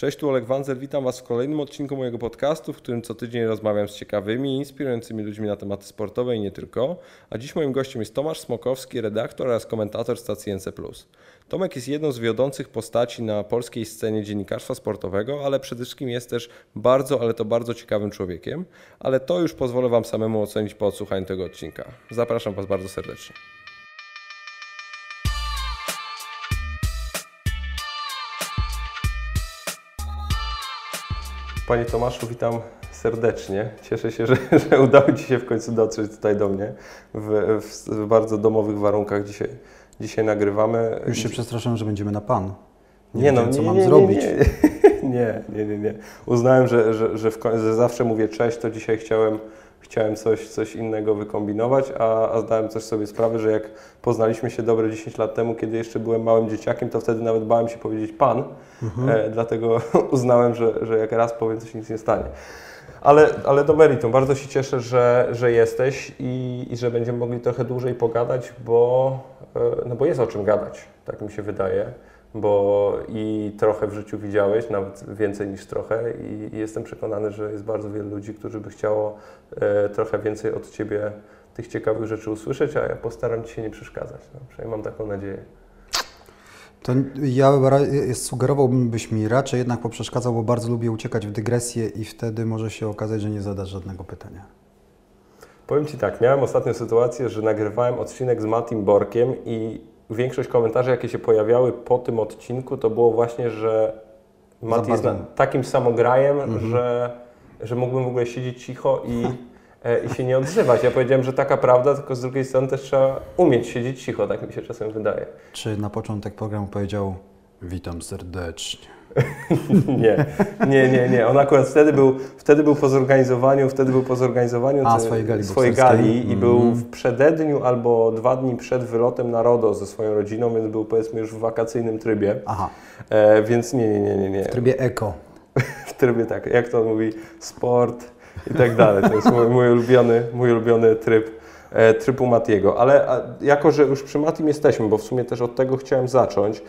Cześć, tu Olek Wanzer, witam Was w kolejnym odcinku mojego podcastu, w którym co tydzień rozmawiam z ciekawymi, inspirującymi ludźmi na tematy sportowe i nie tylko. A dziś moim gościem jest Tomasz Smokowski, redaktor oraz komentator stacji NC+. Tomek jest jedną z wiodących postaci na polskiej scenie dziennikarstwa sportowego, ale przede wszystkim jest też bardzo, ale to bardzo ciekawym człowiekiem. Ale to już pozwolę Wam samemu ocenić po odsłuchaniu tego odcinka. Zapraszam Was bardzo serdecznie. Panie Tomaszu, witam serdecznie. Cieszę się, że, że udało Ci się w końcu dotrzeć tutaj do mnie. W, w, bardzo domowych warunkach dzisiaj, dzisiaj nagrywamy. Już się przestraszyłem, że będziemy na pan. Nie, nie no, wiem, co nie, mam nie, zrobić. Nie, nie, nie, nie, nie. Uznałem, że, że, że, w, że zawsze mówię cześć, to dzisiaj chciałem, chciałem coś, coś innego wykombinować, a, a zdałem coś sobie sprawę, że jak poznaliśmy się dobre 10 lat temu, kiedy jeszcze byłem małym dzieciakiem, to wtedy nawet bałem się powiedzieć pan, e, dlatego uznałem, że, że jak raz powiem, to się nic nie stanie. Ale, ale do meritum. Bardzo się cieszę, że, że jesteś i, i że będziemy mogli trochę dłużej pogadać, bo, e, no bo jest o czym gadać, tak mi się wydaje. Bo i trochę w życiu widziałeś, nawet więcej niż trochę, i, i jestem przekonany, że jest bardzo wielu ludzi, którzy by chciało e, trochę więcej od Ciebie tych ciekawych rzeczy usłyszeć, a ja postaram Ci się nie przeszkadzać. No, przynajmniej mam taką nadzieję. To ja ra- sugerowałbym, byś mi raczej jednak poprzeszkadzał, bo bardzo lubię uciekać w dygresję i wtedy może się okazać, że nie zadasz żadnego pytania. Powiem Ci tak, miałem ostatnią sytuację, że nagrywałem odcinek z Matim Borkiem i większość komentarzy, jakie się pojawiały po tym odcinku, to było właśnie, że Mati jest takim samograjem, że, że mógłbym w ogóle siedzieć cicho i, e, i się nie odzywać. Ja powiedziałem, że taka prawda, tylko z drugiej strony też trzeba umieć siedzieć cicho, tak mi się czasem wydaje. Czy na początek programu powiedział witam serdecznie? Nie, nie, nie, nie. On akurat wtedy był, wtedy był po zorganizowaniu, wtedy był po zorganizowaniu A, swojej gali swojej gali i był w przededniu albo dwa dni przed wylotem na RODO ze swoją rodziną, więc był powiedzmy już w wakacyjnym trybie. Aha, E, więc nie, nie, nie, nie, nie. w trybie eko. W trybie tak, jak to on mówi, sport i tak dalej. To jest mój, mój ulubiony, mój ulubiony tryb, e, tryb u Matiego. Ale jako, że już przy Matim jesteśmy, bo w sumie też od tego chciałem zacząć,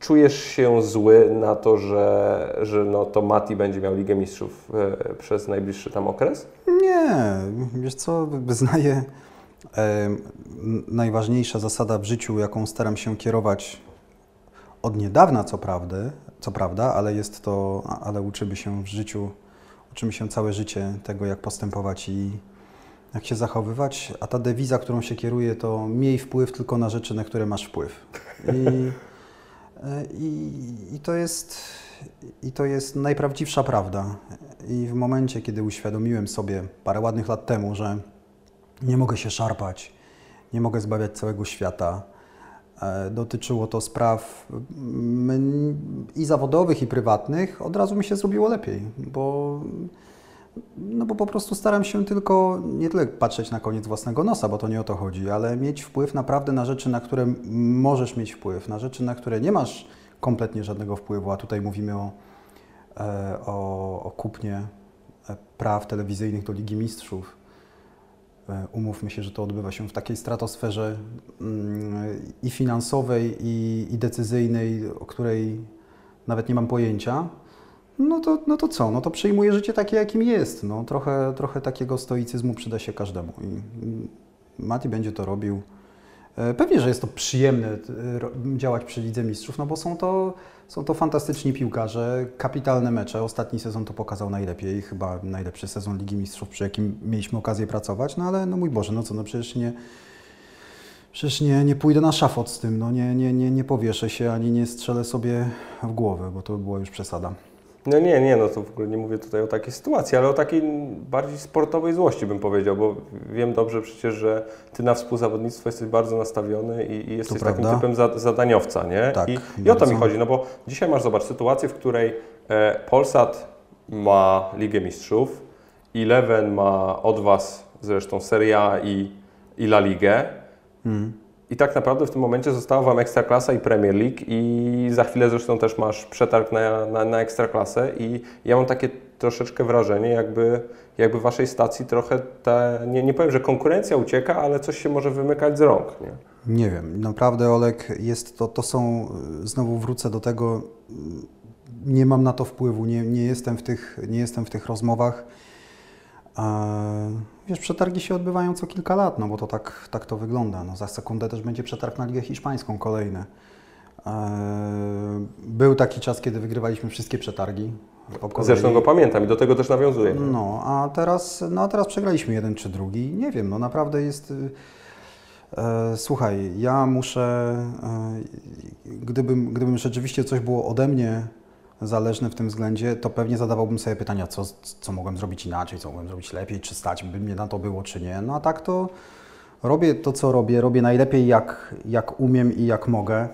czujesz się zły na to, że, że no, to Mati będzie miał Ligę Mistrzów e, przez najbliższy tam okres? Nie, wiesz co, wyznaję e, najważniejsza zasada w życiu, jaką staram się kierować od niedawna, co prawda, co prawda, ale jest to, ale uczymy się w życiu, uczymy się całe życie tego, jak postępować i jak się zachowywać, a ta dewiza, którą się kieruje, to miej wpływ tylko na rzeczy, na które masz wpływ. I, i, i, to, jest, I to jest najprawdziwsza prawda. I w momencie, kiedy uświadomiłem sobie parę ładnych lat temu, że nie mogę się szarpać, nie mogę zbawiać całego świata, e, dotyczyło to spraw mm, i zawodowych, i prywatnych, od razu mi się zrobiło lepiej, bo no bo po prostu staram się tylko nie tyle patrzeć na koniec własnego nosa, bo to nie o to chodzi, ale mieć wpływ naprawdę na rzeczy, na które możesz mieć wpływ, na rzeczy, na które nie masz kompletnie żadnego wpływu, a tutaj mówimy o, e, o, o kupnie e, praw telewizyjnych do Ligi Mistrzów. E, Umówmy się, że to odbywa się w takiej stratosferze mm, i finansowej, i, i decyzyjnej, o której nawet nie mam pojęcia. No to, no to co? No to przyjmuję życie takie, jakim jest. No, trochę, trochę takiego stoicyzmu przyda się każdemu. I Mati będzie to robił. E, Pewnie, że jest to przyjemne ro- działać przy Lidze Mistrzów, no bo są to, są to fantastyczni piłkarze, kapitalne mecze. Ostatni sezon to pokazał najlepiej, chyba najlepszy sezon Ligi Mistrzów, przy jakim mieliśmy okazję pracować. No ale no mój Boże, no co, no przecież nie, przecież nie, nie pójdę na szafot z tym, no nie, nie, nie, nie powieszę się ani nie strzelę sobie w głowę, bo to była już przesada. No nie, nie, no to w ogóle nie mówię tutaj o takiej sytuacji, ale o takiej bardziej sportowej złości bym powiedział, bo wiem dobrze przecież, że Ty na współzawodnictwo jesteś bardzo nastawiony i, i jesteś takim typem za, zadaniowca, nie? Tak, I, I o to mi chodzi, no bo dzisiaj masz, zobacz, sytuację, w której e, Polsat ma Ligę Mistrzów, Eleven ma od Was zresztą Serie A i, i La Ligę, i tak naprawdę w tym momencie została Wam Ekstraklasa i Premier League i za chwilę zresztą też masz przetarg na, na, na Ekstraklasę i ja mam takie troszeczkę wrażenie, jakby, jakby Waszej stacji trochę te, nie, nie powiem, że konkurencja ucieka, ale coś się może wymykać z rąk, nie? Nie wiem, naprawdę Olek, jest to, to są, znowu wrócę do tego, nie mam na to wpływu, nie, nie, jestem, w tych, nie jestem w tych rozmowach. E, Wiesz, przetargi się odbywają co kilka lat, no bo to tak, tak to wygląda. No, za sekundę też będzie przetarg na Ligę Hiszpańską kolejny. E, Był taki czas, kiedy wygrywaliśmy wszystkie przetargi. Zresztą go pamiętam i do tego też nawiązuję. No, a teraz, no, a teraz przegraliśmy jeden czy drugi. Nie wiem, no naprawdę jest. E, słuchaj, ja muszę. E, gdybym, gdybym rzeczywiście coś było ode mnie zależne w tym względzie, to pewnie zadawałbym sobie pytania, co, co mogłem zrobić inaczej, co mogłem zrobić lepiej, czy stać by mnie na to było, czy nie. No a tak to robię to, co robię. Robię najlepiej, jak, jak umiem i jak mogę.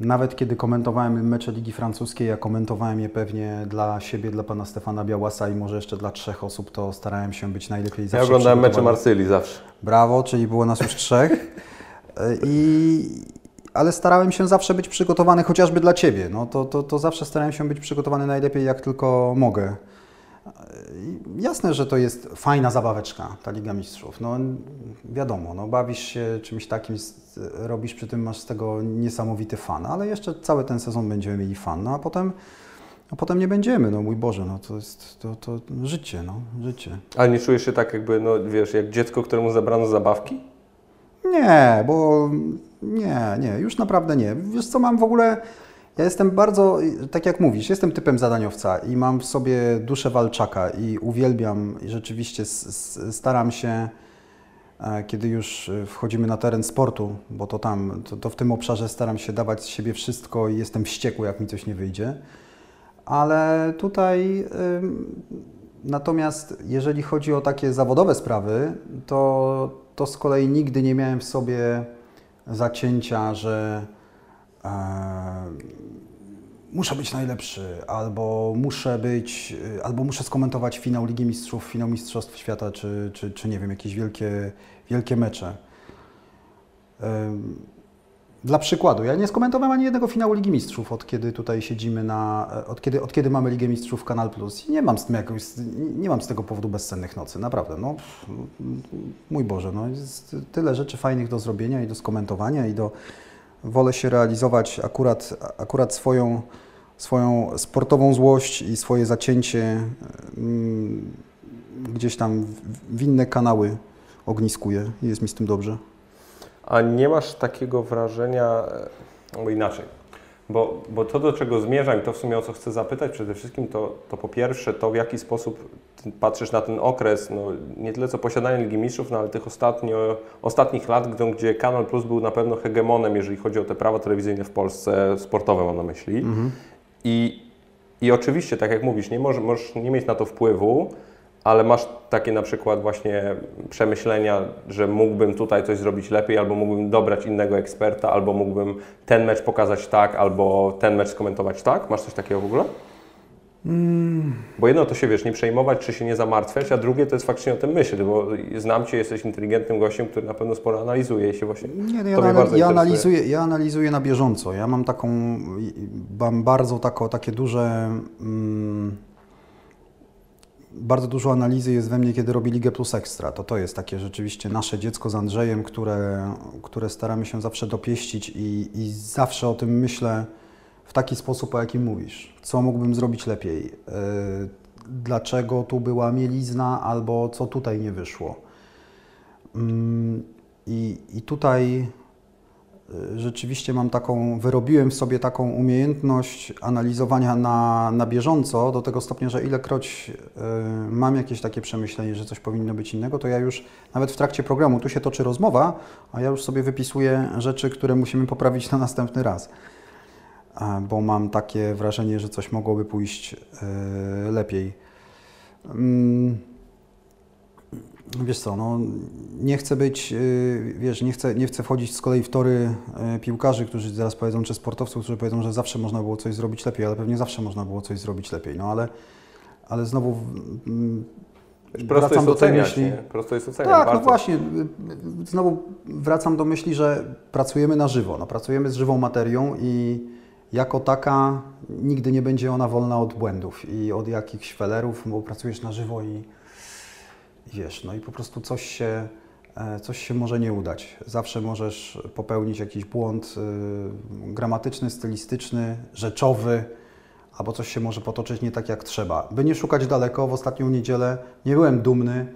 Nawet kiedy komentowałem mecze Ligi Francuskiej, ja komentowałem je pewnie dla siebie, dla pana Stefana Białasa i może jeszcze dla trzech osób, to starałem się być najlepiej Ja zawsze oglądałem mecze. Marsylii zawsze. Brawo, czyli było nas już trzech. I, ale starałem się zawsze być przygotowany chociażby dla Ciebie. No, to, to, to zawsze starałem się być przygotowany najlepiej, jak tylko mogę. Jasne, że to jest fajna zabaweczka, ta Liga Mistrzów. No, wiadomo, no, bawisz się czymś takim, robisz przy tym, masz z tego niesamowity fan, ale jeszcze cały ten sezon będziemy mieli fan, no a potem, a potem nie będziemy, no mój Boże, no to jest to, to życie, no, życie. Ale nie czujesz się tak jakby, no wiesz, jak dziecko, któremu zabrano zabawki? Nie, bo nie, nie, już naprawdę nie. Wiesz co, mam w ogóle, ja jestem bardzo, tak jak mówisz, jestem typem zadaniowca i mam w sobie duszę walczaka i uwielbiam i rzeczywiście staram się, e, kiedy już wchodzimy na teren sportu, bo to tam, to, to w tym obszarze staram się dawać z siebie wszystko i jestem wściekły, jak mi coś nie wyjdzie. Ale tutaj natomiast jeżeli chodzi o takie zawodowe sprawy, to, to z kolei nigdy nie miałem w sobie zacięcia, że e, muszę być najlepszy, albo muszę być, y, albo muszę skomentować finał Ligi Mistrzów, finał Mistrzostw Świata, czy, czy, czy nie wiem, jakieś wielkie, wielkie mecze. Ym, Dla przykładu, ja nie skomentowałem ani jednego finału Ligi Mistrzów, od kiedy tutaj siedzimy na, od kiedy, od kiedy mamy Ligę Mistrzów Kanal Plus. I nie mam z tym nie mam z tego powodu bezsennych nocy, naprawdę, no, mój Boże, no, jest tyle rzeczy fajnych do zrobienia i do skomentowania i do, wolę się realizować akurat, akurat swoją, swoją sportową złość i swoje zacięcie mm, gdzieś tam w, w inne kanały ogniskuję. Jest mi z tym dobrze. A nie masz takiego wrażenia, e, bo inaczej, bo, bo to do czego zmierzam i to w sumie o co chcę zapytać przede wszystkim, to, to po pierwsze to w jaki sposób patrzysz na ten okres, no, nie tyle co posiadania Ligi Mistrzów, no, ale tych ostatnio, ostatnich lat, gdzie, gdzie Kanal Plus był na pewno hegemonem, jeżeli chodzi o te prawa telewizyjne w Polsce, sportowe mam na myśli. I, I oczywiście, tak jak mówisz, nie możesz, możesz nie mieć na to wpływu, ale masz takie na przykład właśnie przemyślenia, że mógłbym tutaj coś zrobić lepiej, albo mógłbym dobrać innego eksperta, albo mógłbym ten mecz pokazać tak, albo ten mecz skomentować tak? Masz coś takiego w ogóle? Bo jedno to się, wiesz, nie przejmować, czy się nie zamartwiać, a drugie to jest faktycznie o tym myślić, bo znam Cię, jesteś inteligentnym gościem, który na pewno sporo analizuje i się właśnie Nie, no ja, anal- ja, analizuję, ja analizuję na bieżąco. Ja mam taką, mam bardzo tako, takie duże, mm, bardzo dużo analizy jest we mnie, kiedy robię Ligę Plus Ekstra. To to jest takie rzeczywiście nasze dziecko z Andrzejem, które, które staramy się zawsze dopieścić i, i zawsze o tym myślę w taki sposób, o jakim mówisz. Co mógłbym zrobić lepiej? Yy, Dlaczego tu była mielizna albo co tutaj nie wyszło? Mm, I, tutaj rzeczywiście mam taką, wyrobiłem w sobie taką umiejętność analizowania na, na bieżąco, do tego stopnia, że ilekroć y, mam jakieś takie przemyślenie, że coś powinno być innego, to ja już nawet w trakcie programu, tu się toczy rozmowa, a ja już sobie wypisuję rzeczy, które musimy poprawić na następny raz. Bo mam takie wrażenie, że coś mogłoby pójść y, lepiej. Mm, Wiesz co, no, nie chcę być, yy, wiesz, nie chcę, nie chcę wchodzić z kolei w tory yy, piłkarzy, którzy zaraz powiedzą, czy sportowców, którzy powiedzą, że zawsze można było coś zrobić lepiej, ale pewnie zawsze można było coś zrobić lepiej, no ale, ale znowu mm, Wiesz, wracam do tej myśli. nie? Prosto jest oceniać, Tak, bardzo. no właśnie, y, y, znowu wracam do myśli, że pracujemy na żywo, no, pracujemy z żywą materią i jako taka nigdy nie będzie ona wolna od błędów i od jakichś felerów, bo pracujesz na żywo i wiesz, no i po prostu coś się, e, coś się może nie udać. Zawsze możesz popełnić jakiś błąd y, gramatyczny, stylistyczny, rzeczowy, albo coś się może potoczyć nie tak jak trzeba. By nie szukać daleko, w ostatnią niedzielę nie byłem dumny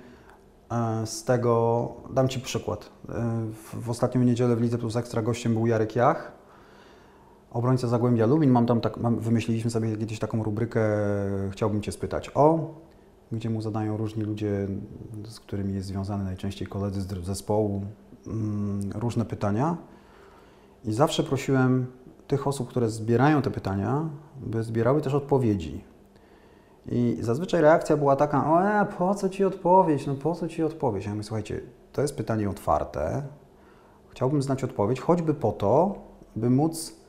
e, z tego. Dam Ci przykład. E, w, w ostatnią niedzielę w Lidze Plus Ekstra gościem był Jarek Jach, obrońca Zagłębia Lubin. Mam tam tak, mam, wymyśliliśmy sobie kiedyś taką rubrykę Chciałbym Cię spytać o, gdzie mu zadają różni ludzie, z którymi jest związany najczęściej koledzy z zespołu, mm, różne pytania. I zawsze prosiłem tych osób, które zbierają te pytania, by zbierały też odpowiedzi. I zazwyczaj reakcja była taka, o e, po co Ci odpowiedź, no po co Ci odpowiedź? Ja mówię, słuchajcie, to jest pytanie otwarte, chciałbym znać odpowiedź, choćby po to, by móc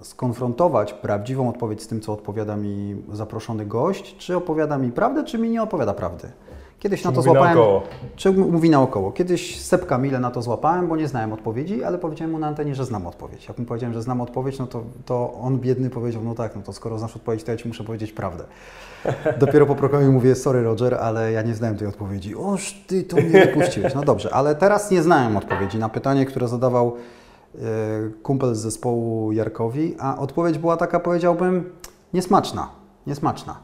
skonfrontować prawdziwą odpowiedź z tym, co odpowiada mi zaproszony gość, czy opowiada mi prawdę, czy mi nie opowiada prawdy. Kiedyś na to złapałem. naokoło. Czy mówi naokoło? Kiedyś Sepka Mile na to złapałem, bo nie znałem odpowiedzi, ale powiedziałem mu na antenie, że znam odpowiedź. Jak mu powiedziałem, że znam odpowiedź, no to, to on biedny powiedział, no tak, no to skoro znasz odpowiedź, to ja Ci muszę powiedzieć prawdę. Dopiero po programie mówię, sorry Roger, ale ja nie znałem tej odpowiedzi. Oż Ty to mnie wypuściłeś. No dobrze, ale teraz nie znałem odpowiedzi na pytanie, które zadawał kumpel z zespołu Jarkowi, a odpowiedź była taka, powiedziałbym, niesmaczna. Niesmaczna.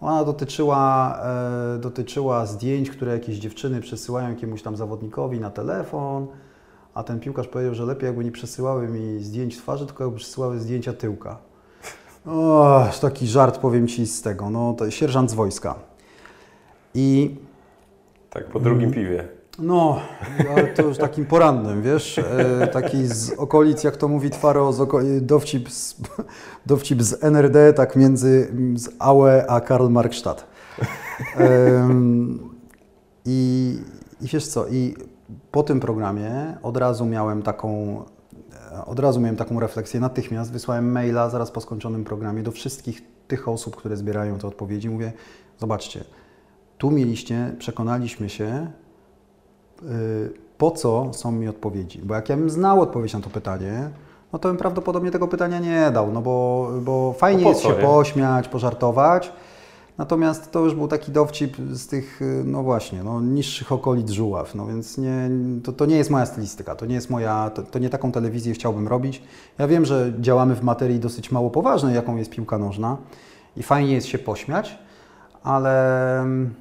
Ona dotyczyła, e, dotyczyła zdjęć, które jakieś dziewczyny przesyłają jakiemuś tam zawodnikowi na telefon, a ten piłkarz powiedział, że lepiej jakby nie przesyłały mi zdjęć twarzy, tylko jakby przesyłały zdjęcia tyłka. O, taki żart powiem Ci z tego, no to sierżant z wojska. I Tak, po drugim piwie. No, ale to już takim porannym, wiesz, e, taki z okolic, jak to mówi Twaro, z oko- dowcip, z, dowcip z NRD, tak między z Aue a Karl Marxstadt. Em, I, I wiesz co, i po tym programie od razu miałem taką, e, od razu miałem taką refleksję, natychmiast wysłałem maila zaraz po skończonym programie do wszystkich tych osób, które zbierają te odpowiedzi, mówię, zobaczcie, tu mieliście, przekonaliśmy się, po co są mi odpowiedzi. Bo jak ja bym znał odpowiedź na to pytanie, no to bym prawdopodobnie tego pytania nie dał, no bo, bo fajnie No jest się pośmiać, pożartować. Natomiast to już był taki dowcip z tych, y, no właśnie, no, niższych okolic żuław, no więc nie, to, to nie jest moja stylistyka, to nie jest moja, to, to nie taką telewizję chciałbym robić. Ja wiem, że działamy w materii dosyć mało poważnej, jaką jest piłka nożna i fajnie jest się pośmiać, ale mm,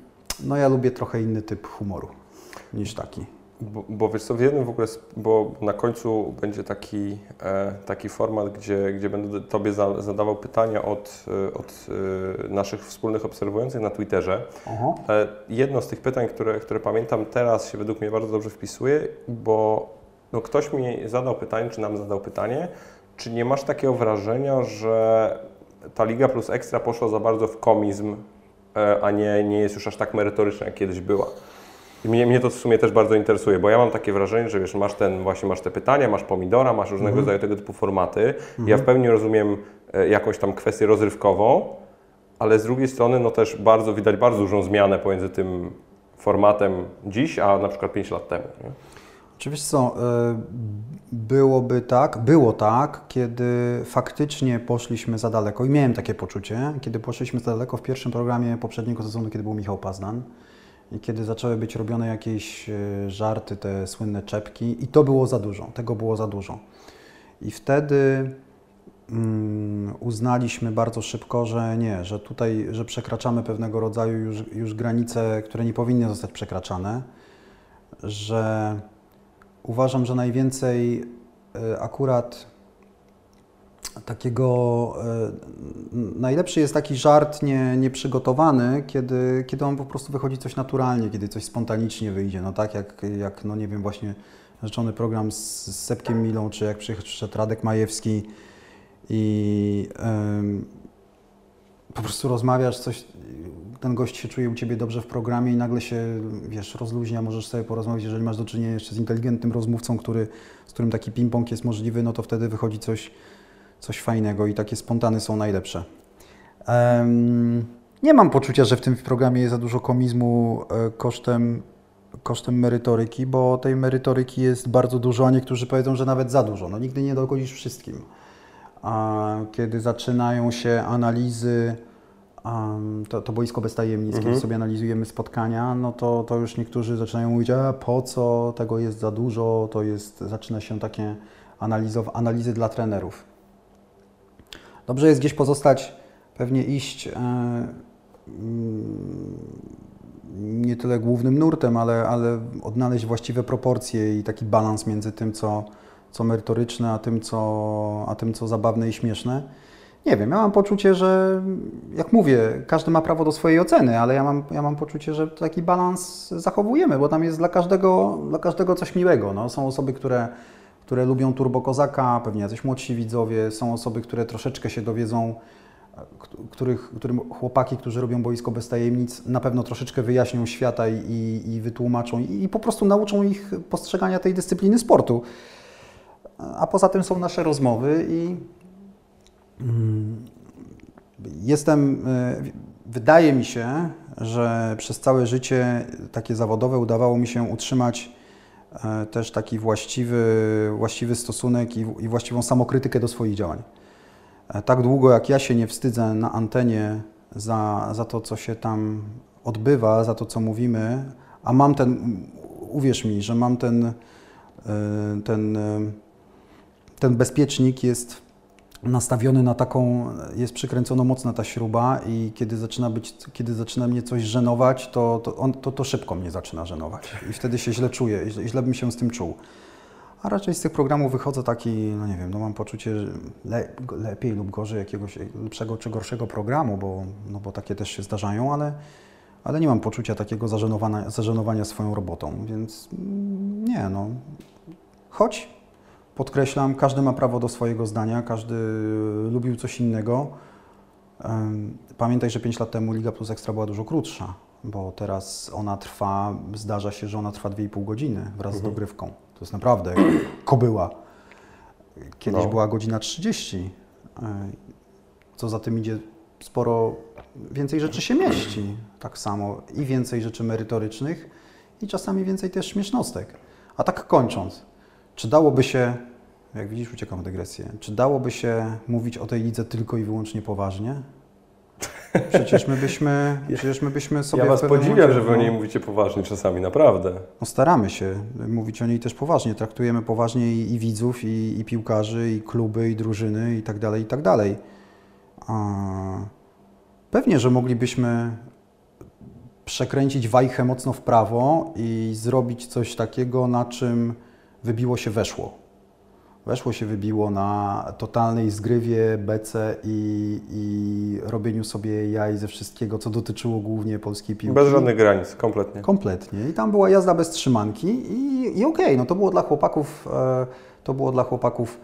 no ja lubię trochę inny typ humoru niż taki. Bo, bo wiesz co, w jednym w ogóle, bo na końcu będzie taki, e, taki format, gdzie, gdzie będę Tobie za, zadawał pytania od, e, od e, naszych wspólnych obserwujących na Twitterze. E, jedno z tych pytań, które, które pamiętam teraz się według mnie bardzo dobrze wpisuje, bo no, ktoś mi zadał pytanie, czy nam zadał pytanie, czy nie masz takiego wrażenia, że ta Liga Plus Ekstra poszła za bardzo w komizm, a nie, nie jest już aż tak merytoryczna, jak kiedyś była? I mnie, mnie to w sumie też bardzo interesuje, bo ja mam takie wrażenie, że wiesz, masz ten, właśnie masz te pytania, masz pomidora, masz różnego rodzaju tego typu formaty. Ja w pełni rozumiem e, jakąś tam kwestię rozrywkową, ale z drugiej strony no też bardzo widać bardzo dużą zmianę pomiędzy tym formatem dziś, a na przykład 5 lat temu. Nie? Co, y, byłoby tak, było tak, kiedy faktycznie poszliśmy za daleko i miałem takie poczucie, kiedy poszliśmy za daleko w pierwszym programie poprzedniego sezonu, kiedy był Michał Pazdan i kiedy zaczęły być robione jakieś y, żarty, te słynne czepki i to było za dużo, tego było za dużo. I wtedy mm, uznaliśmy bardzo szybko, że nie, że tutaj, że przekraczamy pewnego rodzaju już, już granice, które nie powinny zostać przekraczane, że uważam, że najwięcej e, akurat takiego e, najlepszy jest taki żart nie, nieprzygotowany, kiedy, kiedy on po prostu wychodzi coś naturalnie, kiedy coś spontanicznie wyjdzie. No tak jak, jak no nie wiem, właśnie rzeczony program z, z Sepkiem Milą, czy jak przyszedł Radek Majewski i em, po prostu rozmawiasz, coś, ten gość się czuje u Ciebie dobrze w programie i nagle się, wiesz, rozluźnia, możesz sobie porozmawiać, jeżeli masz do czynienia jeszcze z inteligentnym rozmówcą, który, z którym taki ping-pong jest możliwy, no to wtedy wychodzi coś, coś fajnego i takie spontany są najlepsze. Nie mam poczucia, że w tym programie jest za dużo komizmu e, kosztem, kosztem merytoryki, bo tej merytoryki jest bardzo dużo, a niektórzy powiedzą, że nawet za dużo. No nigdy nie dogodzisz wszystkim. A kiedy zaczynają się analizy, um, to, to boisko bez tajemnic, Mhm. kiedy sobie analizujemy spotkania, no to, to już niektórzy zaczynają mówić, a po co, tego jest za dużo, to jest, zaczyna się takie analizow- analizy dla trenerów. Dobrze jest gdzieś pozostać pewnie iść e, mm, nie tyle głównym nurtem, ale, ale odnaleźć właściwe proporcje i taki balans między tym, co, co merytoryczne, a tym co, a tym, co zabawne i śmieszne. Nie wiem, ja mam poczucie, że jak mówię, każdy ma prawo do swojej oceny, ale ja mam, ja mam poczucie, że taki balans zachowujemy, bo tam jest dla każdego, dla każdego coś miłego. No, są osoby, które, które lubią Turbo Kozaka, pewnie jacyś młodsi widzowie, są osoby, które troszeczkę się dowiedzą, których, którym chłopaki, którzy robią boisko bez tajemnic, na pewno troszeczkę wyjaśnią świata i, i, wytłumaczą i, i po prostu nauczą ich postrzegania tej dyscypliny sportu. A poza tym są nasze rozmowy i mm, jestem, e, wydaje mi się, że przez całe życie takie zawodowe udawało mi się utrzymać e, też taki właściwy, właściwy stosunek i, i właściwą samokrytykę do swoich działań. E, tak długo jak ja się nie wstydzę na antenie za, za to, co się tam odbywa, za to, co mówimy, a mam ten, uwierz mi, że mam ten, ten ten bezpiecznik jest nastawiony na taką, jest przykręcona mocna ta śruba i kiedy zaczyna, być, kiedy zaczyna mnie coś żenować, to, to, on, to, to szybko mnie zaczyna żenować i wtedy się źle czuję i źle bym się z tym czuł. A raczej z tych programów wychodzę taki, no nie wiem, no mam poczucie le, lepiej lub gorzej jakiegoś lepszego czy gorszego programu, bo, no bo takie też się zdarzają, ale, ale nie mam poczucia takiego zażenowania, zażenowania swoją robotą, więc mm, nie, no. Choć Podkreślam, każdy ma prawo do swojego zdania, każdy lubił coś innego. Pamiętaj, że 5 lat temu Liga Plus Ekstra była dużo krótsza, bo teraz ona trwa, zdarza się, że ona trwa 2,5 godziny wraz mhm. z dogrywką. To jest naprawdę kobyła. Kiedyś no. była godzina 30. Co za tym idzie, sporo więcej rzeczy się mieści. Tak samo i więcej rzeczy merytorycznych, i czasami więcej też śmiesznostek. A tak kończąc, czy dałoby się jak widzisz, uciekam w dygresję. Czy dałoby się mówić o tej lidze tylko i wyłącznie poważnie? Przecież my byśmy, przecież my byśmy sobie. Ja Was podziwiam, momencie, że Wy o niej mówicie poważnie czasami, naprawdę. No staramy się mówić o niej też poważnie. Traktujemy poważnie i, i widzów, i, i, piłkarzy, i kluby, i drużyny, i tak dalej, i tak dalej. A pewnie, że moglibyśmy przekręcić wajchę mocno w prawo i zrobić coś takiego, na czym wybiło się weszło weszło się wybiło na totalnej zgrywie, bece i, i robieniu sobie jaj ze wszystkiego, co dotyczyło głównie polskiej piłki. Bez żadnych granic, kompletnie. Kompletnie. I tam była jazda bez trzymanki i, i okej, okay, no to było dla chłopaków, e, to było dla chłopaków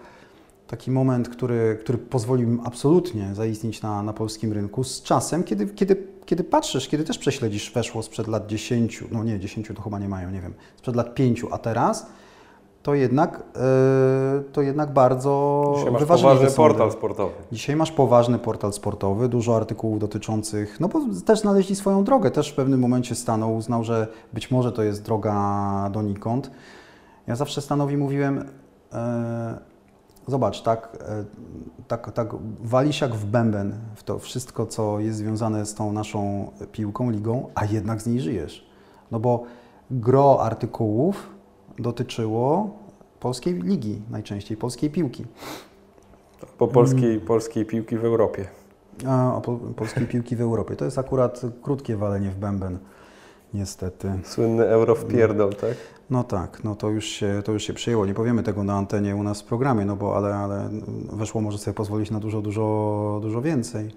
taki moment, który, który pozwolił im absolutnie zaistnieć na, na polskim rynku. Z czasem, kiedy, kiedy, kiedy patrzysz, kiedy też prześledzisz weszło sprzed lat 10, no nie, 10 to chyba nie mają, nie wiem, sprzed lat 5, a teraz, to jednak, yy, to jednak bardzo Dzisiaj masz poważny portal sportowy. Dzisiaj masz poważny portal sportowy, dużo artykułów dotyczących, no bo też znaleźli swoją drogę, też w pewnym momencie stanął, uznał, że być może to jest droga donikąd. Ja zawsze Stanowi mówiłem, yy, zobacz, tak, yy, tak, tak walisz jak w bęben w to wszystko, co jest związane z tą naszą piłką, ligą, a jednak z niej żyjesz. No bo gro artykułów dotyczyło polskiej ligi, najczęściej polskiej piłki. Po polskiej, polskiej piłki w Europie. A, po, polskiej piłki w Europie. To jest akurat krótkie walenie w bęben, niestety. Słynny euro w pierdol, tak? No tak, no to już, się, to już się przyjęło. Nie powiemy tego na antenie u nas w programie, no bo ale, ale weszło może sobie pozwolić na dużo, dużo, dużo więcej.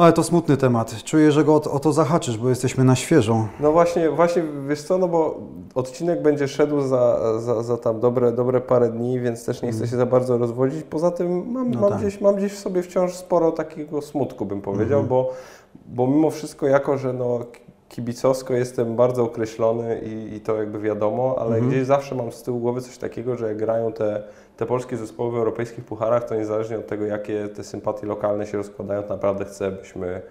Ale to smutny temat. Czuję, że go o, to zahaczysz, bo jesteśmy na świeżo. No właśnie, właśnie wiesz co, no bo odcinek będzie szedł za, za, za tam dobre, dobre parę dni, więc też nie chcę mm. się za bardzo rozwodzić. Poza tym mam, no mam, tak. gdzieś, mam gdzieś w sobie wciąż sporo takiego smutku, bym powiedział, -hmm. bo, bo mimo wszystko jako, że no kibicowsko jestem bardzo określony i, i to jakby wiadomo, ale -hmm. gdzieś zawsze mam z tyłu głowy coś takiego, że jak grają te te polskie zespoły w europejskich pucharach, to niezależnie od tego, jakie te sympatie lokalne się rozkładają, naprawdę chcę, byśmy,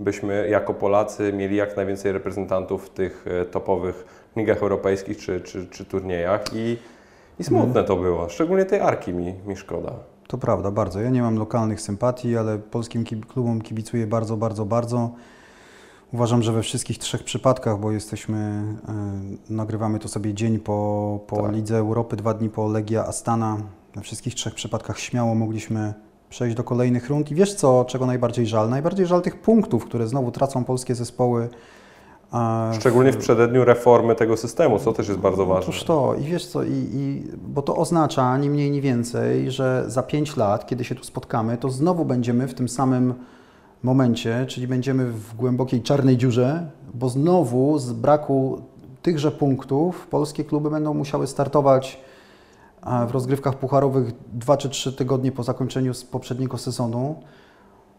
byśmy jako Polacy mieli jak najwięcej reprezentantów w tych e, topowych ligach europejskich czy, czy, czy turniejach i, i smutne to było, szczególnie tej Arki mi, mi szkoda. To prawda, bardzo. Ja nie mam lokalnych sympatii, ale polskim klubom kibicuję bardzo, bardzo, bardzo. Uważam, że we wszystkich trzech przypadkach, bo jesteśmy, y, nagrywamy to sobie dzień po, po tak. Lidze Europy, dwa dni po Legia Astana, we wszystkich trzech przypadkach śmiało mogliśmy przejść do kolejnych rund. I wiesz co, czego najbardziej żal? Najbardziej żal tych punktów, które znowu tracą polskie zespoły. Szczególnie w przededniu reformy tego systemu, co też jest bardzo ważne. Otóż to, i wiesz co, i, i, bo to oznacza ani mniej, ni więcej, że za 5 lat, kiedy się tu spotkamy, to znowu będziemy w tym samym momencie, czyli będziemy w głębokiej czarnej dziurze, bo znowu z braku tychże punktów polskie kluby będą musiały startować w rozgrywkach pucharowych 2 czy 3 tygodnie po zakończeniu z poprzedniego sezonu,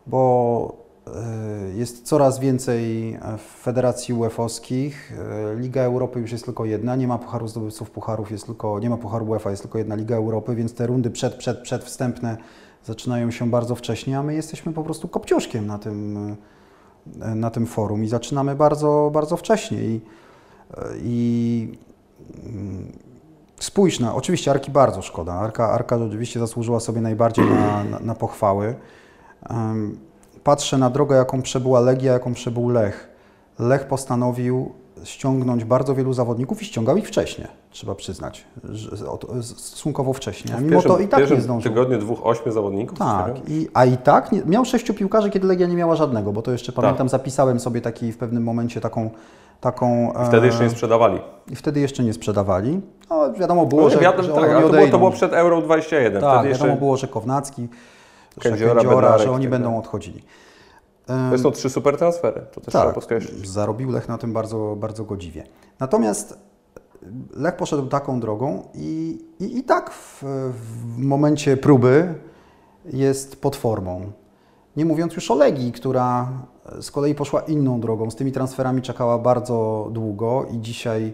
bo e, jest coraz więcej e, federacji UEFA-owskich. E, Liga Europy już jest tylko jedna, nie ma pucharu zdobywców pucharów, jest tylko, nie ma pucharu UEFA, jest tylko jedna Liga Europy, więc te rundy przed, przed, przedwstępne zaczynają się bardzo wcześnie, a my jesteśmy po prostu kopciuszkiem na tym, e, na tym forum i zaczynamy bardzo, bardzo wcześnie. I, e, i mm, spójrz na, oczywiście Arki bardzo szkoda, Arka, Arka oczywiście zasłużyła sobie najbardziej na, na, na pochwały. Em, Patrzę na drogę, jaką przebyła Legia, jaką przebył Lech. Lech postanowił ściągnąć bardzo wielu zawodników i ściągał ich wcześniej, trzeba przyznać, stosunkowo wcześnie. A W mimo to i tak nie zdążył. tygodniu dwóch, ośmiu zawodników? Tak, i, a i tak nie, miał sześciu piłkarzy, kiedy Legia nie miała żadnego, bo to jeszcze pamiętam, zapisałem sobie taki w pewnym momencie taką. Taką I wtedy jeszcze nie e, sprzedawali. I wtedy jeszcze nie sprzedawali. No, wiadomo było, No, że, wiadomo, że tak, to było, to było przed Euro 21. Tak, wtedy wiadomo jeszcze było, że Kownacki, że Kędziora, Kędziora, Bednarek że oni tak będą dalej. odchodzili. to są trzy super transfery. To też trzeba Tak, podkreślić. zarobił Lech na tym bardzo, bardzo godziwie. Natomiast Lech poszedł taką drogą i, i, i tak w, w momencie próby jest pod formą. Nie mówiąc już o Legii, która z kolei poszła inną drogą. Z tymi transferami czekała bardzo długo i dzisiaj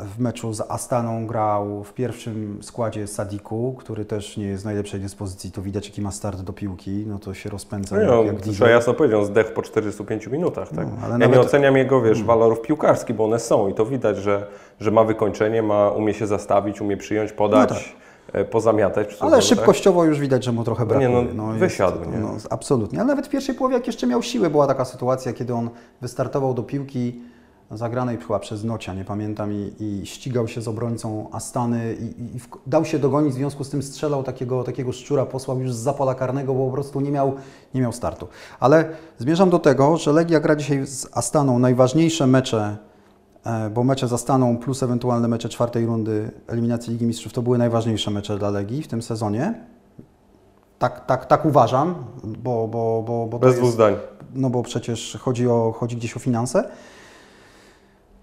w meczu z Astaną grał w pierwszym składzie Sadiku, który też nie jest w najlepszej dyspozycji. Tu widać, jaki ma start do piłki. No to się rozpędza No, jak, jak trzeba jasno powiedzieć, on zdechł po 45 minutach. Tak? No, ale ja nawet- nie oceniam jego, wiesz, walorów piłkarskich, bo one są i to widać, że, że ma wykończenie, ma, umie się zastawić, umie przyjąć, podać, No tak. E, pozamiatać. Ale szybkościowo już widać, że mu trochę No nie, brakuje. no, jest- wysiadł, nie? No, absolutnie. Ale nawet w pierwszej połowie, jak jeszcze miał siłę, była taka sytuacja, kiedy on wystartował do piłki zagranej chyba przez Nocia, nie pamiętam, i, i ścigał się z obrońcą Astany i, i, w, dał się dogonić, w związku z tym strzelał takiego, takiego szczura, posłał już z zapola karnego, bo po prostu nie miał, nie miał startu. Ale zmierzam do tego, że Legia gra dzisiaj z Astaną najważniejsze mecze bo mecze z Astaną plus ewentualne mecze czwartej rundy eliminacji Ligi Mistrzów to były najważniejsze mecze dla Legii w tym sezonie. Tak, tak, tak uważam, bo, bo, bo, bo Bez dwóch zdań. no bo przecież chodzi, o, chodzi gdzieś o finanse.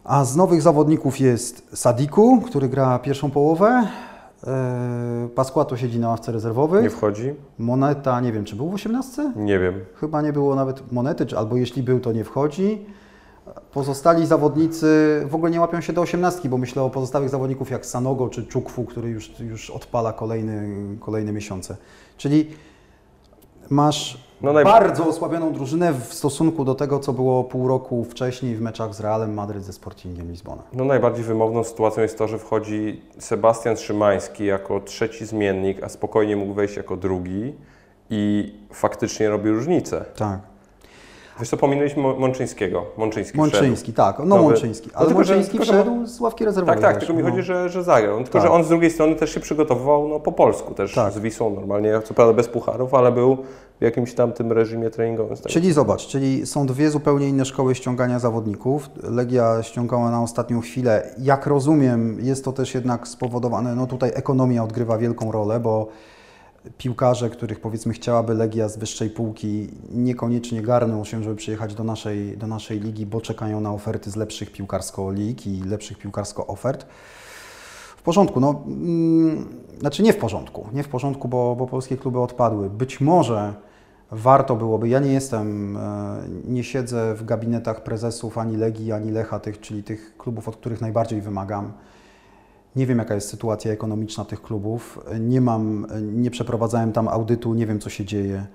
A z nowych zawodników jest Sadiku, który gra pierwszą połowę. E, Pasquato siedzi na ławce rezerwowych. Nie wchodzi? Moneta, nie wiem, czy był w 18? Nie wiem. Chyba nie było nawet monety, albo jeśli był, to nie wchodzi. Pozostali zawodnicy w ogóle nie łapią się do osiemnastki, bo myślę o pozostałych zawodników jak Sanogo czy Czukwu, który już, już odpala kolejny, kolejne miesiące. Czyli masz No bardzo osłabioną drużynę w stosunku do tego, co było pół roku wcześniej w meczach z Realem Madryt ze Sportingiem Lizbona. No najbardziej wymowną sytuacją jest to, że wchodzi Sebastian Szymański jako trzeci zmiennik, a spokojnie mógł wejść jako drugi i faktycznie robi różnicę. Tak. Wiesz co, pominęliśmy Mączyńskiego. Mączyński Mączyński, tak, no Nowy- Mączyński. Ale No że- Mączyński tylko, że- wszedł z ławki rezerwowej. Tak, tak, też, tylko mi no. chodzi, że, że zagrał. Tylko, Tak. że on z drugiej strony też się przygotowywał no, po polsku, też Tak. z Wisłą normalnie, co prawda bez pucharów, ale był w jakimś tam tym reżimie treningowym. Czyli zobacz, czyli są dwie zupełnie inne szkoły ściągania zawodników. Legia ściągała na ostatnią chwilę. Jak rozumiem, jest to też jednak spowodowane, no tutaj ekonomia odgrywa wielką rolę, bo piłkarze, których powiedzmy chciałaby Legia z wyższej półki, niekoniecznie garną się, żeby przyjechać do naszej, do naszej ligi, bo czekają na oferty z lepszych piłkarsko lig i lepszych piłkarsko ofert. W porządku, no, mm, znaczy nie w porządku, nie w porządku, bo, bo polskie kluby odpadły. Być może warto byłoby, ja nie jestem, e, nie siedzę w gabinetach prezesów ani Legii, ani Lecha, tych, czyli tych klubów, od których najbardziej wymagam. Nie wiem, jaka jest sytuacja ekonomiczna tych klubów. Nie mam, nie przeprowadzałem tam audytu, nie wiem, co się dzieje.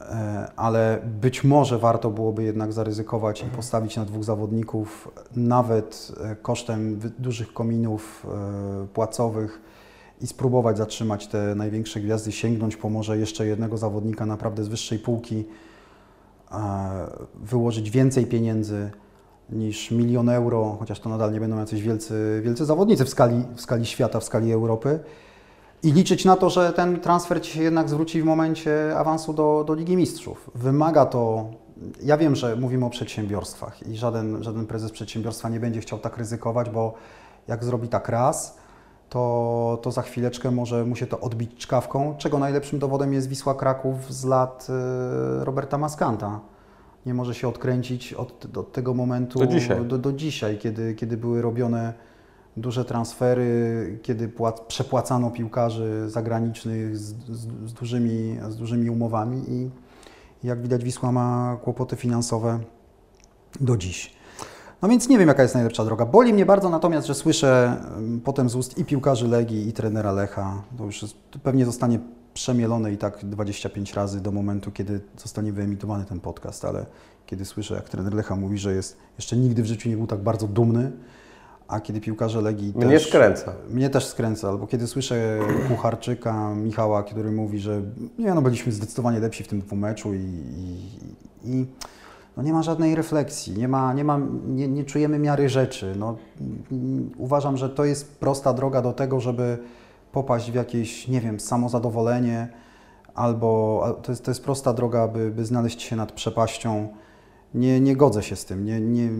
E, Ale być może warto byłoby jednak zaryzykować i postawić na dwóch zawodników, nawet e, kosztem dużych kominów e, płacowych i spróbować zatrzymać te największe gwiazdy, sięgnąć po może jeszcze jednego zawodnika naprawdę z wyższej półki, wyłożyć więcej pieniędzy niż milion euro, chociaż to nadal nie będą jacyś wielcy, wielcy zawodnicy w skali, w skali świata, w skali Europy I liczyć na to, że ten transfer się jednak zwróci w momencie awansu do, do Ligi Mistrzów. Wymaga to, ja wiem, że mówimy o przedsiębiorstwach i żaden, żaden prezes przedsiębiorstwa nie będzie chciał tak ryzykować, bo jak zrobi tak raz, to, to za chwileczkę może mu się to odbić czkawką, czego najlepszym dowodem jest Wisła Kraków z lat y, Roberta Maskanta. Nie może się odkręcić od, od tego momentu Do dzisiaj. do, do dzisiaj, kiedy, kiedy były robione duże transfery, kiedy płac, przepłacano piłkarzy zagranicznych z, z, z, dużymi, z dużymi umowami i jak widać Wisła ma kłopoty finansowe do dziś. No więc nie wiem, jaka jest najlepsza droga. Boli mnie bardzo natomiast, że słyszę potem z ust i piłkarzy Legii, i trenera Lecha, to już jest, to pewnie zostanie przemielone i tak 25 razy do momentu, kiedy zostanie wyemitowany ten podcast, ale kiedy słyszę, jak trener Lecha mówi, że jest, jeszcze nigdy w życiu nie był tak bardzo dumny, a kiedy piłkarze Legii Mnie też... skręca. Mnie też skręca, albo kiedy słyszę Kucharczyka, Michała, który mówi, że nie, no byliśmy zdecydowanie lepsi w tym dwumeczu i, i, i no nie ma żadnej refleksji, nie, ma, nie, ma, nie, nie czujemy miary rzeczy. No, mm, uważam, że to jest prosta droga do tego, żeby popaść w jakieś, nie wiem, samozadowolenie, albo to jest, to jest prosta droga, by, by znaleźć się nad przepaścią. Nie, nie godzę się z tym. Nie, nie,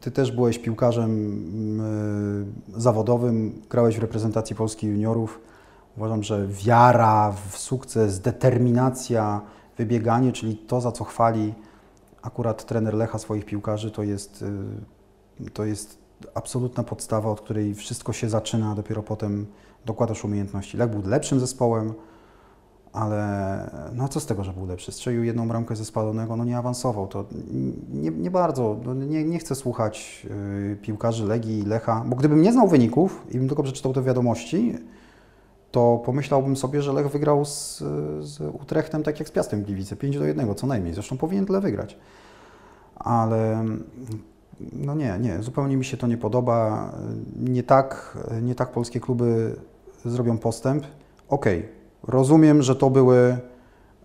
ty też byłeś piłkarzem y, zawodowym, grałeś w reprezentacji Polski juniorów. Uważam, że wiara w sukces, determinacja, wybieganie, czyli to, za co chwali akurat trener Lecha swoich piłkarzy, to jest, y, to jest absolutna podstawa, od której wszystko się zaczyna, a dopiero potem dokładasz umiejętności. Lech był lepszym zespołem, ale no co z tego, że był lepszy? Strzelił jedną bramkę ze spalonego, no nie awansował. To nie, nie bardzo, no nie, nie chcę słuchać yy, piłkarzy Legii Lecha, bo gdybym nie znał wyników i bym tylko przeczytał te wiadomości, to pomyślałbym sobie, że Lech wygrał z, z Utrechtem tak jak z Piastem Gliwice, 5 do 1 co najmniej. Zresztą powinien tyle wygrać. Ale no nie, nie, zupełnie mi się to nie podoba. Nie tak, nie tak polskie kluby zrobią postęp. Okej, okay. rozumiem, że to były,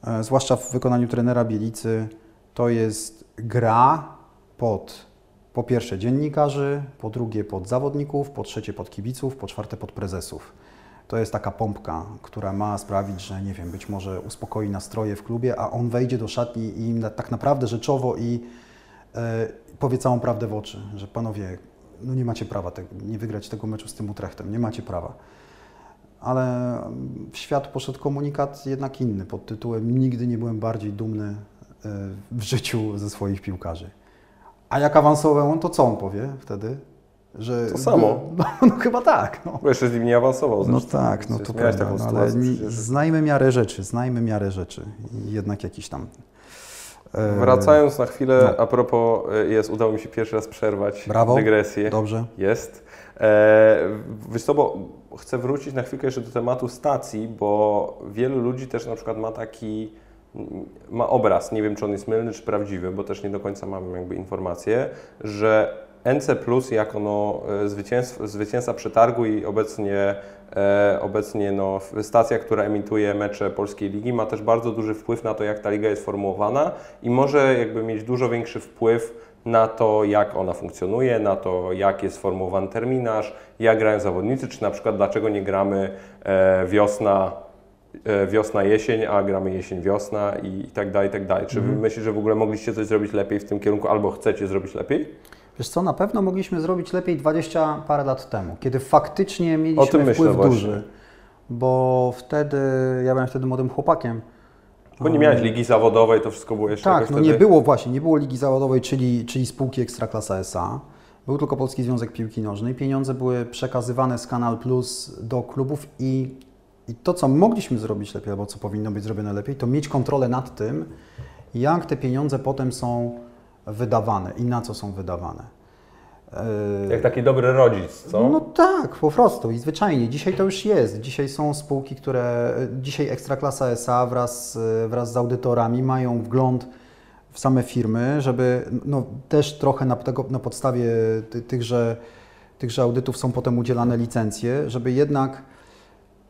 e, zwłaszcza w wykonaniu trenera Bielicy, to jest gra pod po pierwsze dziennikarzy, po drugie pod zawodników, po trzecie pod kibiców, po czwarte pod prezesów. To jest taka pompka, która ma sprawić, że nie wiem, być może uspokoi nastroje w klubie, a on wejdzie do szatni i im tak naprawdę rzeczowo i powie całą prawdę w oczy, że panowie, no nie macie prawa te, nie wygrać tego meczu z tym Utrechtem, nie macie prawa. Ale w świat poszedł komunikat jednak inny pod tytułem Nigdy nie byłem bardziej dumny e, w życiu ze swoich piłkarzy. A jak awansował on, to co on powie wtedy? Że, To samo. No, no chyba tak. No. Bo jeszcze z nim nie awansował. No zresztą. tak, no to Miałeś prawda, taką no, ale znajmy miarę rzeczy, znajmy miarę rzeczy. I jednak jakiś tam... e, Wracając na chwilę, no. a propos, y, jest, udało mi się pierwszy raz przerwać Brawo. dygresję. Dobrze. Jest. E, wiesz co, bo chcę wrócić na chwilkę jeszcze do tematu stacji, bo wielu ludzi też na przykład ma taki, ma obraz, nie wiem czy on jest mylny czy prawdziwy, bo też nie do końca mam jakby informację, że NC Plus jako no, e, zwycięstw, zwycięzca przetargu i obecnie, e, obecnie no, stacja, która emituje mecze Polskiej Ligi ma też bardzo duży wpływ na to, jak ta liga jest formułowana i może jakby mieć dużo większy wpływ na to, jak ona funkcjonuje, na to, jak jest sformułowany terminarz, jak grają zawodnicy, czy na przykład dlaczego nie gramy e, wiosna, e, wiosna, jesień, a gramy jesień, wiosna i, i tak dalej, i tak dalej. Czy wy myślicie, że w ogóle mogliście coś zrobić lepiej w tym kierunku, albo chcecie zrobić lepiej? Wiesz co, na pewno mogliśmy zrobić lepiej 20 parę lat temu, kiedy faktycznie mieliśmy O tym myślę wpływ właśnie. duży. Bo wtedy, ja byłem wtedy młodym chłopakiem. Bo nie miałeś ligi zawodowej, to wszystko było jeszcze Tak, no wtedy... nie było właśnie, nie było Ligi Zawodowej, czyli, czyli spółki Ekstraklasa S.A. Był tylko Polski Związek Piłki Nożnej. Pieniądze były przekazywane z Kanal Plus do klubów i, i to, co mogliśmy zrobić lepiej, albo co powinno być zrobione lepiej, to mieć kontrolę nad tym, jak te pieniądze potem są wydawane i na co są wydawane. Yy, Jak taki dobry rodzic, co? No tak, po prostu i zwyczajnie. Dzisiaj to już jest. Dzisiaj są spółki, które, dzisiaj Ekstraklasa SA wraz, wraz z audytorami mają wgląd w same firmy, żeby no, też trochę na, tego, na podstawie ty, tychże, tychże audytów są potem udzielane licencje, żeby jednak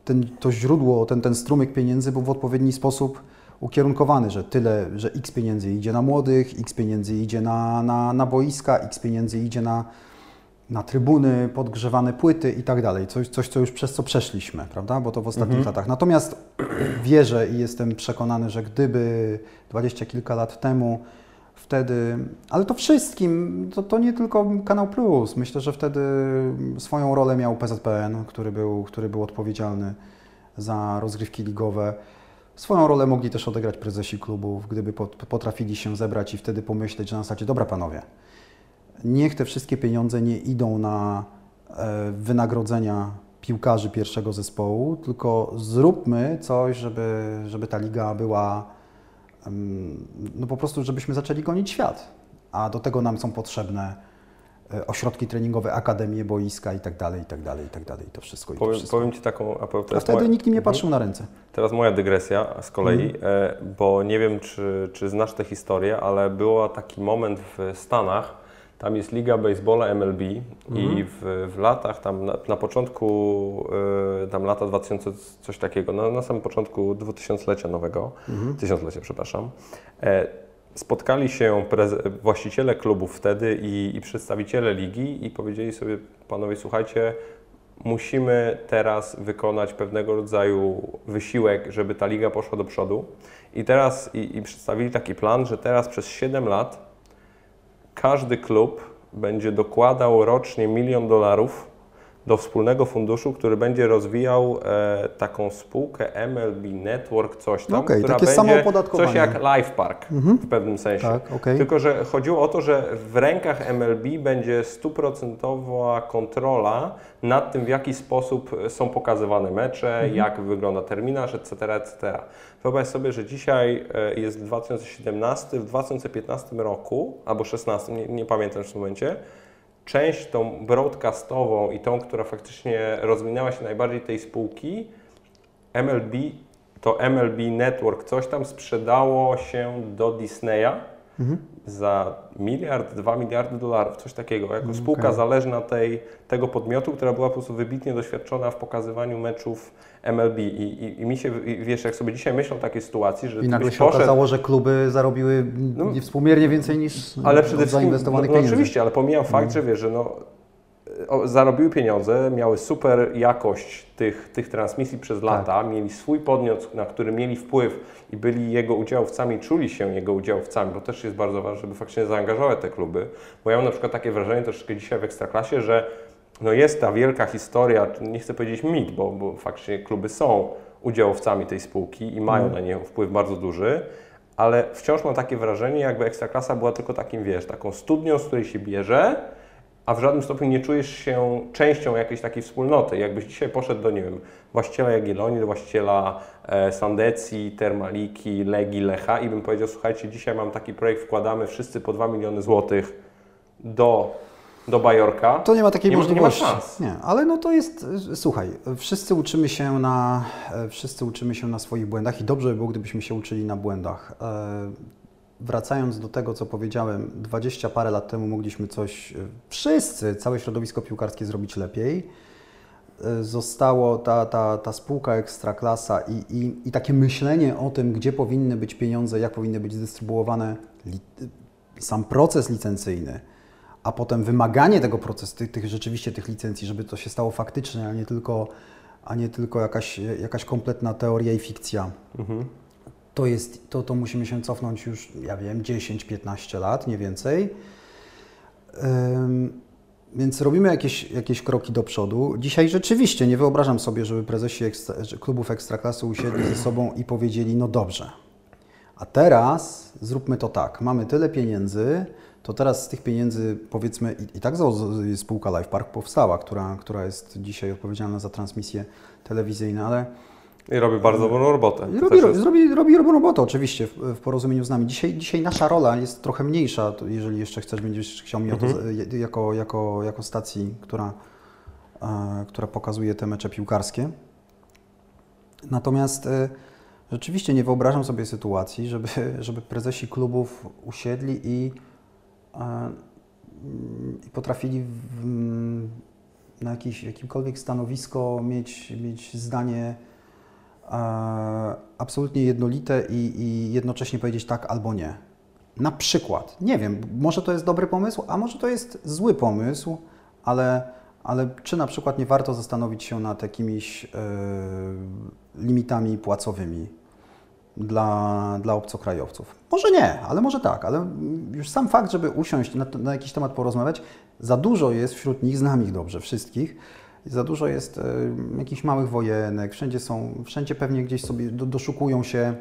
ten, to źródło, ten, ten strumyk pieniędzy był w odpowiedni sposób ukierunkowany, że tyle, że x pieniędzy idzie na młodych, x pieniędzy idzie na, na, na boiska, x pieniędzy idzie na, na trybuny, podgrzewane płyty i tak dalej. Coś, coś, co już przez co przeszliśmy, prawda? Bo to w ostatnich Mhm. latach. Natomiast wierzę i jestem przekonany, że gdyby dwadzieścia kilka lat temu wtedy, ale to wszystkim, to, to nie tylko Kanał Plus. Myślę, że wtedy swoją rolę miał PZPN, który był, który był odpowiedzialny za rozgrywki ligowe. Swoją rolę mogli też odegrać prezesi klubów, gdyby pot- potrafili się zebrać i wtedy pomyśleć, że na zasadzie, dobra panowie, niech te wszystkie pieniądze nie idą na e, wynagrodzenia piłkarzy pierwszego zespołu, tylko zróbmy coś, żeby, żeby ta liga była, no po prostu, żebyśmy zaczęli gonić świat. A do tego nam są potrzebne ośrodki treningowe, akademie, boiska i tak dalej, i tak dalej, i tak dalej. To wszystko i to Powiem, wszystko. powiem Ci taką, a to A wtedy moja- nikt im nie Mhm. patrzył na ręce. Teraz moja dygresja z kolei, Mhm. e, bo nie wiem, czy, czy znasz tę historię, ale był taki moment w Stanach, tam jest Liga Baseballa MLB Mhm. i w, w latach, tam na, na początku, e, tam lata 2000, coś takiego, na, na samym początku dwutysięclecia nowego, Mhm. tysiąclecia, przepraszam, e, spotkali się właściciele klubów wtedy i, i przedstawiciele ligi i powiedzieli sobie, panowie, słuchajcie, musimy teraz wykonać pewnego rodzaju wysiłek, żeby ta liga poszła do przodu. I teraz i, i przedstawili taki plan, że teraz przez 7 lat każdy klub będzie dokładał rocznie milion dolarów do wspólnego funduszu, który będzie rozwijał e, taką spółkę MLB Network, coś tam, Okej, która takie będzie coś jak Life Park Mhm. w pewnym sensie. Tak, okej. Tylko, że chodziło o to, że w rękach MLB będzie stuprocentowa kontrola nad tym, w jaki sposób są pokazywane mecze, Mhm. jak wygląda terminarz, etc., etc. Wyobraź sobie, że dzisiaj e, jest 2017, w 2015 roku, albo 2016, nie, nie pamiętam w tym momencie, część tą broadcastową i tą, która faktycznie rozwinęła się najbardziej tej spółki, MLB, to MLB Network, coś tam sprzedało się do Disneya Mhm. Za miliard, dwa miliardy dolarów, coś takiego, jako spółka okej. zależna tej, tego podmiotu, która była po prostu wybitnie doświadczona w pokazywaniu meczów MLB. I, i, i mi się, i wiesz, jak sobie dzisiaj myślę o takiej sytuacji, że I nagle się poszedł, okazało, że kluby zarobiły No, niewspółmiernie więcej niż ale przede wszystkim, no, zainwestowanych no pieniędzy. oczywiście, ale pomijam fakt, że wiesz, że no, zarobiły pieniądze, miały super jakość tych, tych transmisji przez Tak. lata, mieli swój podmiot, na który mieli wpływ i byli jego udziałowcami, czuli się jego udziałowcami, bo też jest bardzo ważne, żeby faktycznie zaangażować te kluby, bo ja mam na przykład takie wrażenie troszeczkę dzisiaj w Ekstraklasie, że no jest ta wielka historia, nie chcę powiedzieć mit, bo, bo faktycznie kluby są udziałowcami tej spółki i mają Mhm. na nią wpływ bardzo duży, ale wciąż mam takie wrażenie, jakby Ekstraklasa była tylko takim, wiesz, taką studnią, z której się bierze, a w żadnym stopniu nie czujesz się częścią jakiejś takiej wspólnoty. Jakbyś dzisiaj poszedł do, nie wiem, właściciela Jagiellonii, do właściciela e, Sandecji, Termaliki, Legii, Lecha i bym powiedział, słuchajcie, dzisiaj mam taki projekt, wkładamy wszyscy po 2 miliony złotych do, do Bajorka. To nie ma takiej Nie ma- nie ma możliwości. szans. Nie, ale no to jest, słuchaj, wszyscy uczymy się na, e, wszyscy uczymy się na swoich błędach i dobrze by było, gdybyśmy się uczyli na błędach. Wracając do tego, co powiedziałem, 20 parę lat temu mogliśmy coś, e, wszyscy, całe środowisko piłkarskie zrobić lepiej. E, Zostało ta, ta, ta spółka ekstraklasa i, i, i takie myślenie o tym, gdzie powinny być pieniądze, jak powinny być zdystrybuowane, li, sam proces licencyjny, a potem wymaganie tego procesu, tych, tych rzeczywiście tych licencji, żeby to się stało faktycznie, a nie tylko, a nie tylko jakaś, jakaś kompletna teoria i fikcja. Mhm. To, jest, to, to musimy się cofnąć już, ja wiem, 10-15 lat, nie więcej. Ym, więc robimy jakieś, jakieś kroki do przodu. Dzisiaj rzeczywiście nie wyobrażam sobie, żeby prezesi ekstra, klubów ekstraklasy usiedli ze sobą i powiedzieli, no dobrze, a teraz zróbmy to tak, mamy tyle pieniędzy, to teraz z tych pieniędzy powiedzmy, i, i tak spółka Life Park powstała, która, która jest dzisiaj odpowiedzialna za transmisje telewizyjne, ale I robi bardzo dobrą robotę. i robi, jest- robi, robi robotę oczywiście w, w porozumieniu z nami. Dzisiaj, dzisiaj nasza rola jest trochę mniejsza, jeżeli jeszcze chcesz, będziesz chciał mnie to, Mhm. jako, jako, jako stacji, która, e, która pokazuje te mecze piłkarskie. Natomiast e, rzeczywiście nie wyobrażam sobie sytuacji, żeby, żeby prezesi klubów usiedli i, e, i potrafili w, na jakiś, jakimkolwiek stanowisko mieć, mieć zdanie absolutnie jednolite i, i jednocześnie powiedzieć tak albo nie. Na przykład, nie wiem, może to jest dobry pomysł, a może to jest zły pomysł, ale, ale czy na przykład nie warto zastanowić się nad jakimiś e, limitami płacowymi dla, dla obcokrajowców? Może nie, ale może tak, ale już sam fakt, żeby usiąść na, na jakiś temat porozmawiać, za dużo jest wśród nich, znam ich dobrze, wszystkich, za dużo jest e, jakichś małych wojenek, wszędzie są, wszędzie pewnie gdzieś sobie do, doszukują się,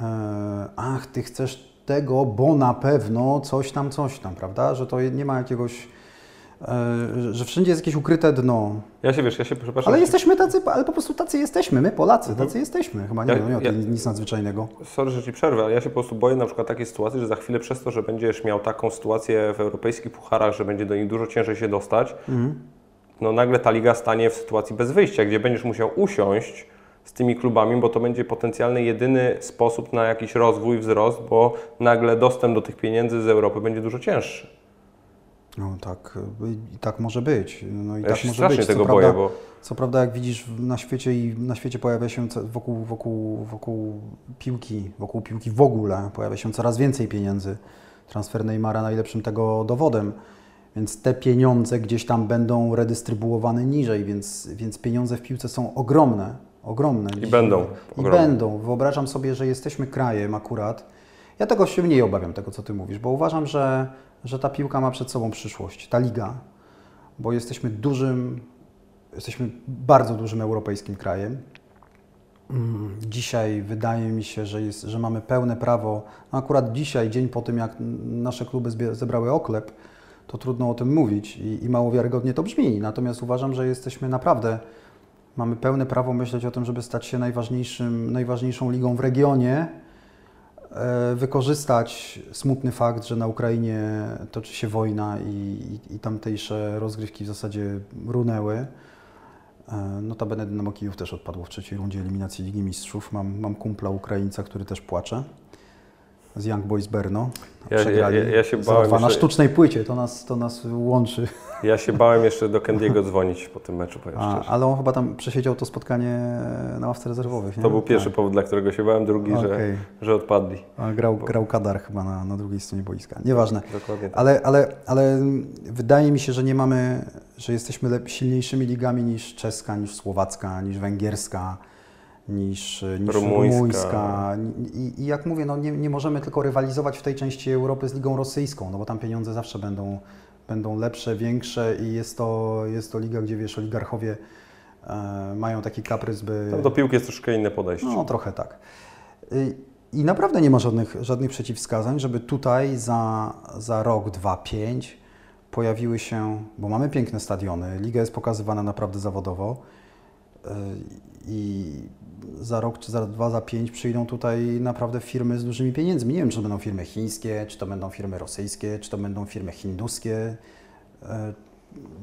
e, ach, ty chcesz tego, bo na pewno coś tam, coś tam, prawda? Że to nie ma jakiegoś, e, że wszędzie jest jakieś ukryte dno. Ja się wiesz, ja się przepraszam. Ale jesteśmy tacy, ale po prostu tacy jesteśmy, my Polacy, Mhm. tacy jesteśmy. Chyba nie, Ja- nie, ja- to nic nadzwyczajnego. Sorry, że Ci przerwę, ale ja się po prostu boję na przykład takiej sytuacji, że za chwilę przez to, że będziesz miał taką sytuację w europejskich pucharach, że będzie do nich dużo ciężej się dostać, no nagle ta liga stanie w sytuacji bez wyjścia, gdzie będziesz musiał usiąść z tymi klubami, bo to będzie potencjalny jedyny sposób na jakiś rozwój, wzrost, bo nagle dostęp do tych pieniędzy z Europy będzie dużo cięższy. No tak, y, i tak może być. No i Ja tak się może strasznie być. tego co boję, prawda, bo Co prawda, jak widzisz na świecie i na świecie pojawia się wokół, wokół, wokół piłki, wokół piłki w ogóle pojawia się coraz więcej pieniędzy. Transfer Neymara najlepszym tego dowodem. Więc te pieniądze gdzieś tam będą redystrybuowane niżej, więc, więc pieniądze w piłce są ogromne, ogromne. I będą I ogromne. będą. Wyobrażam sobie, że jesteśmy krajem akurat. Ja tego się mniej obawiam, tego co Ty mówisz, bo uważam, że, że ta piłka ma przed sobą przyszłość, ta liga, bo jesteśmy dużym, jesteśmy bardzo dużym europejskim krajem. Mm, Dzisiaj wydaje mi się, że, jest, że mamy pełne prawo, no akurat dzisiaj, dzień po tym, jak nasze kluby zebrały oklep, to trudno o tym mówić i, i mało wiarygodnie to brzmi. Natomiast uważam, że jesteśmy naprawdę, mamy pełne prawo myśleć o tym, żeby stać się najważniejszym, najważniejszą ligą w regionie, e, wykorzystać smutny fakt, że na Ukrainie toczy się wojna i, i, i tamtejsze rozgrywki w zasadzie runęły. E, Notabene Dynamo Kijów też odpadło w trzeciej rundzie eliminacji Ligi Mistrzów. Mam, mam kumpla Ukraińca, który też płacze. Z Young Boys Berno. Ja- ja- Przegrali ja- ja się 0-2 bałem, na że- sztucznej płycie, to nas, to nas łączy. ja się bałem jeszcze do Kendiego dzwonić po tym meczu, powiem A, szczerze. ale on chyba tam przesiedział to spotkanie na ławce rezerwowych, nie? To był pierwszy Tak. powód, dla którego się bałem, drugi, że, Okej. że odpadli. A Grał, grał Kadar chyba na, na drugiej stronie boiska. Nieważne. Dokładnie tak. Ale, ale, ale wydaje mi się, że nie mamy, że jesteśmy silniejszymi ligami niż czeska, niż słowacka, niż węgierska, niż, niż Rumuńska. rumuńska. I, I jak mówię, no nie, nie możemy tylko rywalizować w tej części Europy z ligą rosyjską, no bo tam pieniądze zawsze będą, będą lepsze, większe i jest to, jest to liga, gdzie wiesz, oligarchowie e, mają taki kaprys, by... Tam do piłki jest troszkę inne podejście. No, trochę tak. Y, I naprawdę nie ma żadnych, żadnych przeciwwskazań, żeby tutaj za, za rok, dwa, pięć pojawiły się, bo mamy piękne stadiony, liga jest pokazywana naprawdę zawodowo y, i za rok, czy za dwa, za pięć przyjdą tutaj naprawdę firmy z dużymi pieniędzmi. Nie wiem, czy to będą firmy chińskie, czy to będą firmy rosyjskie, czy to będą firmy hinduskie, y,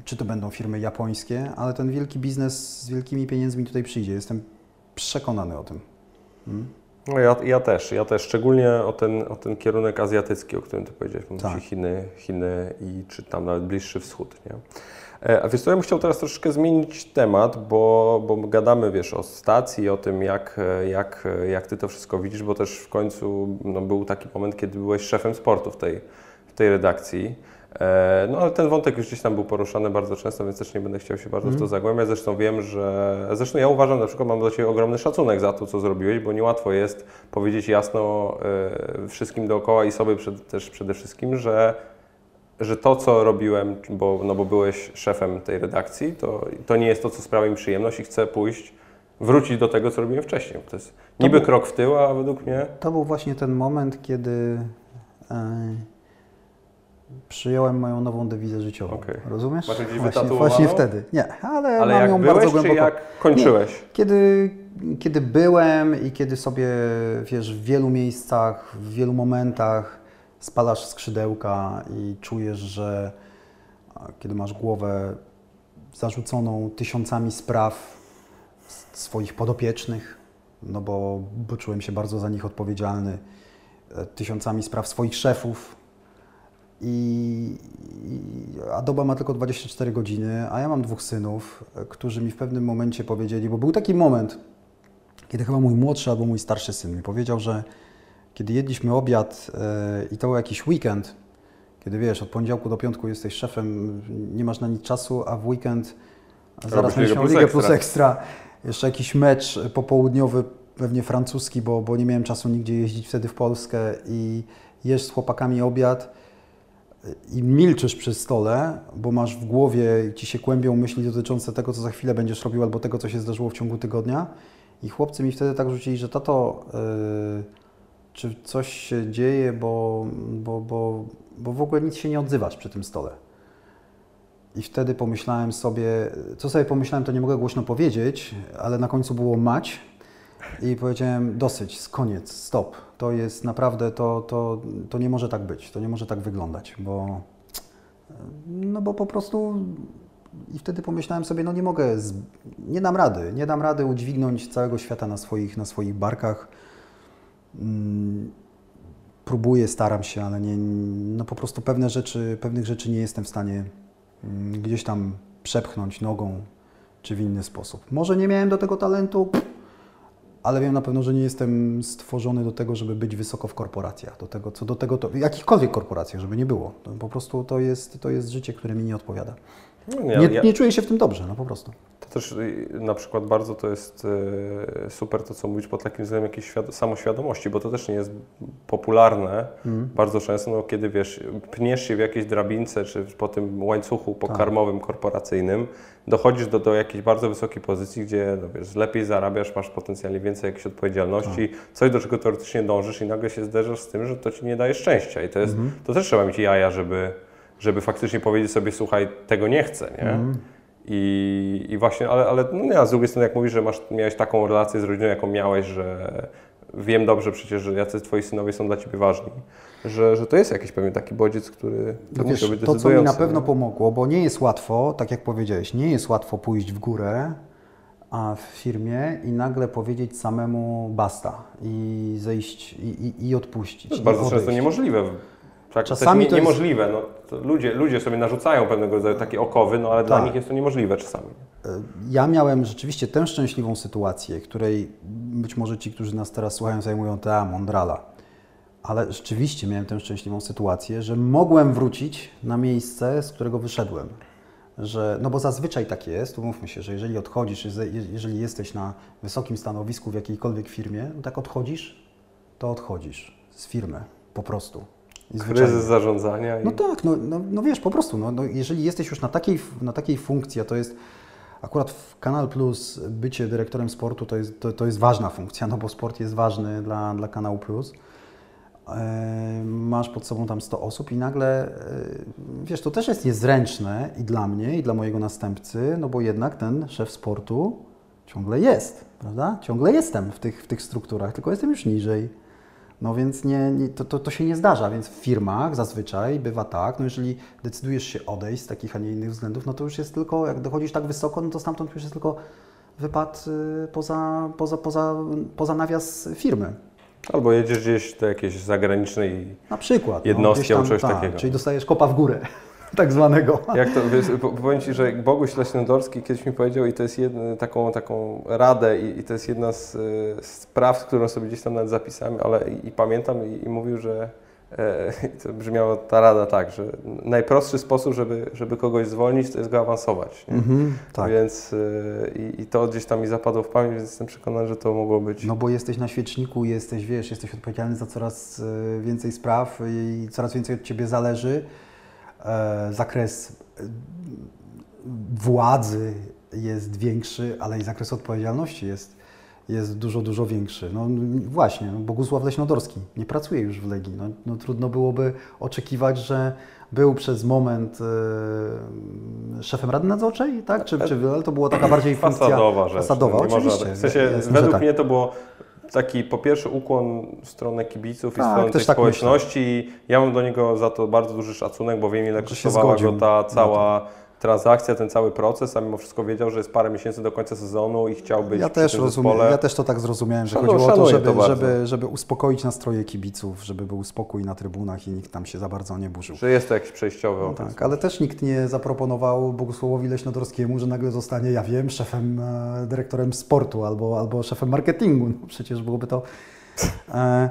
czy to będą firmy japońskie, ale ten wielki biznes z wielkimi pieniędzmi tutaj przyjdzie. Jestem przekonany o tym. Mm. No ja, ja też, ja też, szczególnie o ten, o ten kierunek azjatycki, o którym Ty powiedziałeś, Tak. Chiny, Chiny i czy tam nawet Bliższy Wschód, nie? E, A wiesz co, ja bym chciał teraz troszeczkę zmienić temat, bo, bo gadamy, wiesz, o stacji, o tym, jak, e, jak, e, jak Ty to wszystko widzisz, bo też w końcu no, był taki moment, kiedy byłeś szefem sportu w tej, w tej redakcji. No ale ten wątek już gdzieś tam był poruszany bardzo często, więc też nie będę chciał się bardzo w to zagłębiać. Zresztą wiem, że... Zresztą ja uważam, na przykład mam do Ciebie ogromny szacunek za to, co zrobiłeś, bo niełatwo jest powiedzieć jasno e, wszystkim dookoła i sobie przed, też przede wszystkim, że, że to, co robiłem, bo, no bo byłeś szefem tej redakcji, to, to nie jest to, co sprawia mi przyjemność i chcę pójść, wrócić do tego, co robiłem wcześniej. To jest niby był- krok w tył, a według mnie... To był właśnie ten moment, kiedy e, przyjąłem moją nową dewizę życiową. Okej. Rozumiesz? Masz ją gdzieś Właśnie, właśnie wtedy. Nie, ale, Ale mam jak ją byłeś, bardzo czy głęboko. jak kończyłeś? Kiedy, kiedy byłem i kiedy sobie, wiesz, w wielu miejscach, w wielu momentach spalasz skrzydełka i czujesz, że a, kiedy masz głowę zarzuconą tysiącami spraw swoich podopiecznych, no bo, bo czułem się bardzo za nich odpowiedzialny, e, tysiącami spraw swoich szefów, i, i Adoba ma tylko 24 godziny, a ja mam dwóch synów, e, którzy mi w pewnym momencie powiedzieli, bo był taki moment, kiedy chyba mój młodszy albo mój starszy syn mi powiedział, że kiedy jedliśmy obiad e, i to był jakiś weekend, Kiedy wiesz, od poniedziałku do piątku jesteś szefem, nie masz na nic czasu, a w weekend Robisz zaraz będziesz miał Plus Ligę Ekstra. Plus Ekstra. Jeszcze jakiś mecz popołudniowy, pewnie francuski, bo, bo nie miałem czasu nigdzie jeździć wtedy w Polskę i jesz z chłopakami obiad i milczysz przy stole, bo masz w głowie, ci się kłębią myśli dotyczące tego, co za chwilę będziesz robił, albo tego, co się zdarzyło w ciągu tygodnia. I chłopcy mi wtedy tak rzucili, że tato, yy, czy coś się dzieje, bo, bo, bo, bo w ogóle nic się nie odzywasz przy tym stole. I wtedy pomyślałem sobie, co sobie pomyślałem, to nie mogę głośno powiedzieć, ale na końcu było mać i powiedziałem dosyć, koniec, stop. To jest naprawdę, to, to, to nie może tak być, to nie może tak wyglądać, bo no bo po prostu i wtedy pomyślałem sobie, no nie mogę, nie dam rady, nie dam rady udźwignąć całego świata na swoich, na swoich barkach. Mm, próbuję, staram się, ale nie, no po prostu pewne rzeczy, pewnych rzeczy nie jestem w stanie mm, gdzieś tam przepchnąć nogą czy w inny sposób. Może nie miałem do tego talentu, ale wiem na pewno, że nie jestem stworzony do tego, żeby być wysoko w korporacjach. Do tego, co do tego, to, jakichkolwiek korporacjach, żeby nie było. Po prostu to jest, to jest życie, które mi nie odpowiada. No, Nie, ja- nie czuję się w tym dobrze, no po prostu. To też y, na przykład bardzo to jest y, super to, co mówisz pod takim względem jakiejś świad- samoświadomości, bo to też nie jest popularne Mhm. bardzo często, no, kiedy wiesz, pniesz się w jakiejś drabince, czy po tym łańcuchu pokarmowym korporacyjnym, dochodzisz do, do jakiejś bardzo wysokiej pozycji, gdzie no, wiesz, lepiej zarabiasz, masz potencjalnie więcej jakiejś odpowiedzialności, coś do czego teoretycznie dążysz i nagle się zderzasz z tym, że to ci nie daje szczęścia i to jest, to też trzeba mieć jaja, żeby, żeby faktycznie powiedzieć sobie, słuchaj, tego nie chcę, nie? I, I właśnie, ale, ale no nie, a z drugiej strony, jak mówisz, że masz, miałeś taką relację z rodziną, jaką miałeś, że wiem dobrze przecież, że jacy twoi synowie są dla ciebie ważni, że, że to jest jakiś pewnie taki bodziec, który to No wiesz, być to, co mi na pewno nie? pomogło, bo nie jest łatwo, tak jak powiedziałeś, nie jest łatwo pójść w górę a w firmie i nagle powiedzieć samemu basta i zejść i, i, i odpuścić. To jest bardzo często odejść. niemożliwe. Tak, Czasami to jest- niemożliwe. No, ludzie, ludzie sobie narzucają pewnego rodzaju takie okowy, no ale dla Tak. nich jest to niemożliwe czasami. Ja miałem rzeczywiście tę szczęśliwą sytuację, której być może ci, którzy nas teraz słuchają, zajmują te a, mądrala. Ale rzeczywiście miałem tę szczęśliwą sytuację, że mogłem wrócić na miejsce, z którego wyszedłem. Że, no bo zazwyczaj tak jest, umówmy się, że jeżeli odchodzisz, je- jeżeli jesteś na wysokim stanowisku w jakiejkolwiek firmie, no tak odchodzisz, to odchodzisz z firmy, po prostu. I. Kryzys zarządzania i No tak, no, no, no wiesz, po prostu, no, no, jeżeli jesteś już na takiej, na takiej funkcji, a to jest akurat w Kanal Plus bycie dyrektorem sportu to jest, to, to jest ważna funkcja, no bo sport jest ważny dla, dla Kanału Plus. E, Masz pod sobą tam 100 osób i nagle, e, wiesz, to też jest niezręczne i dla mnie, i dla mojego następcy, no bo jednak ten szef sportu ciągle jest, prawda? Ciągle jestem w tych, w tych strukturach, tylko jestem już niżej. No więc nie, nie, to, to, to się nie zdarza, więc w firmach zazwyczaj bywa tak, no jeżeli decydujesz się odejść z takich, a nie innych względów, no to już jest tylko, jak dochodzisz tak wysoko, no to stamtąd już jest tylko wypad y, poza, poza, poza, poza nawias firmy. albo jedziesz gdzieś do jakiejś zagranicznej Na przykład. Jednostki gdzieś tam, albo coś tak, takiego. Czyli dostajesz kopa w górę, tak zwanego. Jak to, wiesz, po- powiem Ci, że Boguś Leśnodorski kiedyś mi powiedział i to jest jedna, taką, taką radę i, i to jest jedna z, z spraw, którą sobie gdzieś tam nawet zapisałem, ale i, i pamiętam i, i mówił, że e, to brzmiała ta rada tak, że najprostszy sposób, żeby, żeby kogoś zwolnić, to jest go awansować. Nie? Mhm, tak. Więc i, i to gdzieś tam mi zapadło w pamięć, więc jestem przekonany, że to mogło być. No bo jesteś na świeczniku, jesteś, wiesz, jesteś odpowiedzialny za coraz e, więcej spraw i coraz więcej od Ciebie zależy. E, Zakres e, władzy jest większy, ale i zakres odpowiedzialności jest, jest dużo, dużo większy. No właśnie, no Bogusław Leśnodorski nie pracuje już w Legii. No, no trudno byłoby oczekiwać, że był przez moment e, szefem Rady Nadzorczej, tak? Czy, czy, ale to była taka bardziej funkcja fasadowa rzecz. Fasadowa, no, nie oczywiście. tak- W sensie, według tak. mnie to było taki po pierwsze ukłon w stronę kibiców i Tak, w stronę tej tak społeczności. Ja mam do niego za to bardzo duży szacunek, bo wiem ile kosztowała go ta cała transakcja, ten cały proces, a mimo wszystko wiedział, że jest parę miesięcy do końca sezonu i chciał być Ja też, rozumiem, ja też to tak zrozumiałem, że Szanu- chodziło o to, żeby, to żeby, żeby uspokoić nastroje kibiców, żeby był spokój na trybunach i nikt tam się za bardzo nie burzył. Że jest to jakiś przejściowy No okres. tak, ale też nikt nie zaproponował Bogusławowi Leśnodorskiemu, że nagle zostanie, ja wiem, szefem, e, dyrektorem sportu albo, albo szefem marketingu. No przecież byłoby to... E,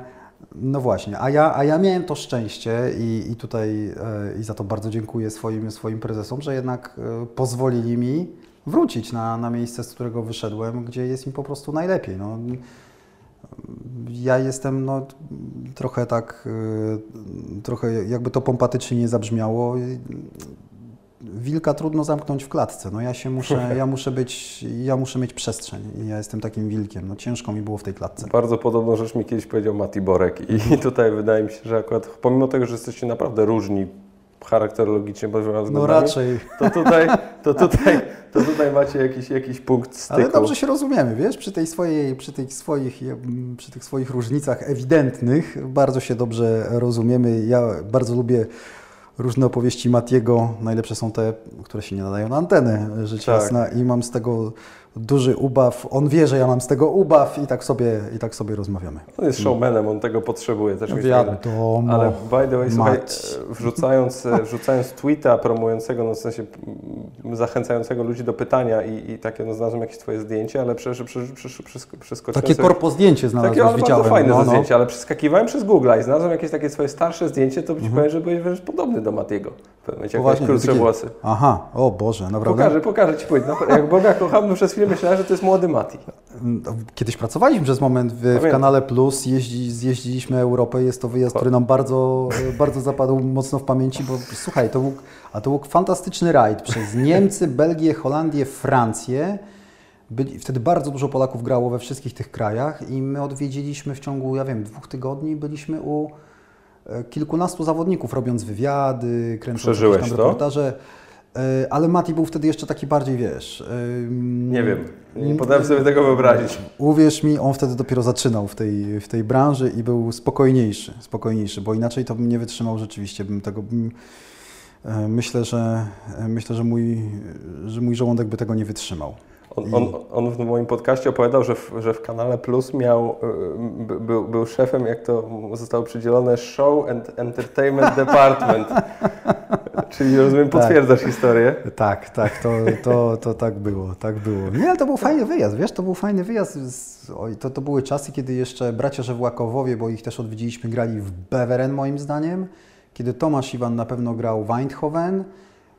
No właśnie, a ja, a ja miałem to szczęście i, i tutaj e, i za to bardzo dziękuję swoim, swoim prezesom, że jednak e, pozwolili mi wrócić na, na miejsce, z którego wyszedłem, gdzie jest mi po prostu najlepiej. No, ja jestem no, trochę tak, e, trochę jakby to pompatycznie nie zabrzmiało. Wilka trudno zamknąć w klatce. No ja się muszę, ja muszę być, ja muszę mieć przestrzeń i ja jestem takim wilkiem. No ciężko mi było w tej klatce. Bardzo podobną rzecz mi kiedyś powiedział Mati Borek i tutaj wydaje mi się, że akurat pomimo tego, że jesteście naprawdę różni charakterologicznie No względami, raczej. to tutaj, to tutaj, to tutaj macie jakiś, jakiś punkt styku. Ale dobrze się rozumiemy, wiesz, przy, tej swojej, przy, tych swoich, przy tych swoich różnicach ewidentnych bardzo się dobrze rozumiemy. Ja bardzo lubię różne opowieści Matiego. Najlepsze są te, które się nie nadają na antenę, rzecz Tak. jasna. I mam z tego duży ubaw. On wie, że ja mam z tego ubaw i tak sobie, i tak sobie rozmawiamy. On jest showmanem, on tego potrzebuje też. mi. Wiadomo. Ale by the way, słuchaj, wrzucając, e, wrzucając tweeta promującego, no w sensie mm, zachęcającego ludzi do pytania i, i takie, no znalazłem jakieś twoje zdjęcie, ale prze, prze, prze, prze, prze, przeskoczyłem Takie sobie... korpo zdjęcie Takie, znalazłeś, ale widziałem. bardzo fajne no, no. zdjęcie, ale przeskakiwałem przez Google i znalazłem jakieś takie swoje starsze zdjęcie, to ci Mhm. powiem, że byłeś wręcz podobny do Matiego. W pewnym momencie, jak Poważnie, miałeś krótsze włosy. Aha, o Boże, naprawdę. Pokażę, pokażę ci później. Naprawdę, Jak Boga kocham, to przez chwilę myślałem, że to jest młody Mati. Kiedyś pracowaliśmy przez moment w, w kanale Plus, jeździ, zjeździliśmy Europę. Jest to wyjazd, który nam bardzo, bardzo zapadł mocno w pamięci, bo słuchaj, to był, a to był fantastyczny rajd przez Niemcy, Belgię, Holandię, Francję. Byli, wtedy bardzo dużo Polaków grało we wszystkich tych krajach i my odwiedziliśmy w ciągu, ja wiem, dwóch tygodni, byliśmy u kilkunastu zawodników, robiąc wywiady, kręcąc tam to? reportaże. E, Ale Mati był wtedy jeszcze taki bardziej, wiesz... Nie wiem, nie potrafię sobie tego wyobrazić. Uwierz mi, on wtedy dopiero zaczynał w tej, w tej branży i był spokojniejszy, spokojniejszy, bo inaczej to bym nie wytrzymał rzeczywiście, bym tego, bym, e, myślę, że, e, myślę, że mój, że mój żołądek by tego nie wytrzymał. On, on, on w moim podcaście opowiadał, że w, że w kanale Plus miał, y, by- był, był szefem, jak to zostało przydzielone, Show and Entertainment Department. Czyli rozumiem, Tak. potwierdzasz historię. Tak, tak, to, to, to tak było, tak było. Nie, ale to był fajny wyjazd, wiesz, to był fajny wyjazd. Oj, to, to były czasy, kiedy jeszcze bracia Żewłakowowie, bo ich też odwiedziliśmy, grali w Beveren moim zdaniem, kiedy Tomasz Iwan na pewno grał w Eindhoven,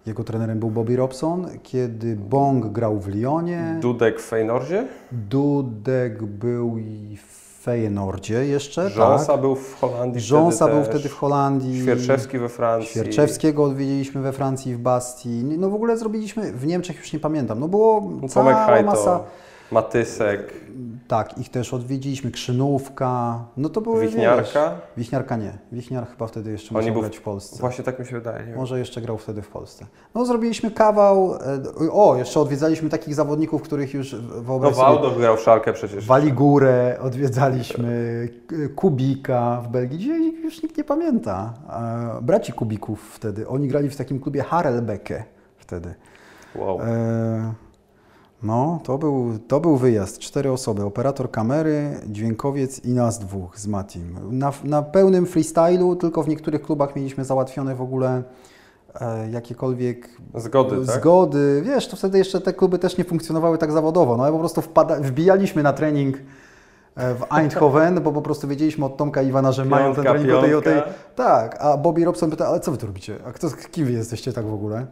jego trenerem był Bobby Robson, kiedy Bong grał w Lyonie, Dudek w Feynordzie, Dudek był i w Feyenoordzie jeszcze, Rząsa tak. był w Holandii Rząsa był wtedy w Holandii. Świerczewski we Francji. Świerczewskiego odwiedziliśmy we Francji, w Bastii. No w ogóle zrobiliśmy, w Niemczech już nie pamiętam, no było Tomek cała Hajto, masa. Matysek, Tak, ich też odwiedziliśmy, Krzynówka, no to były, Wichniarka. Wiesz, Wichniarka nie, Wichniar chyba wtedy jeszcze musiał grać w- Polsce. Właśnie tak mi się wydaje. Nie. Może jeszcze grał wtedy w Polsce. No zrobiliśmy kawał, e, o, jeszcze odwiedzaliśmy takich zawodników, których już No wyobraź sobie, Wałdoch grał w Szalkę przecież. Waligurę, odwiedzaliśmy Kubika w Belgii, dzisiaj już nikt nie pamięta. E, Braci Kubików wtedy, oni grali w takim klubie Harelbeke wtedy. Wow. E, No, to był, to był wyjazd. Cztery osoby. Operator kamery, dźwiękowiec i nas dwóch z Matim. Na, na pełnym freestylu, tylko w niektórych klubach mieliśmy załatwione w ogóle e, jakiekolwiek Zgody, tak? zgody. Wiesz, to wtedy jeszcze te kluby też nie funkcjonowały tak zawodowo. No, ale po prostu wpada, wbijaliśmy na trening e, w Eindhoven, bo po prostu wiedzieliśmy od Tomka i Iwana, że mają ten Piątka, trening o tej, o tej. piątka. Tak, a Bobby Robson pyta, ale co wy tu robicie? A kto, kim wy jesteście tak w ogóle?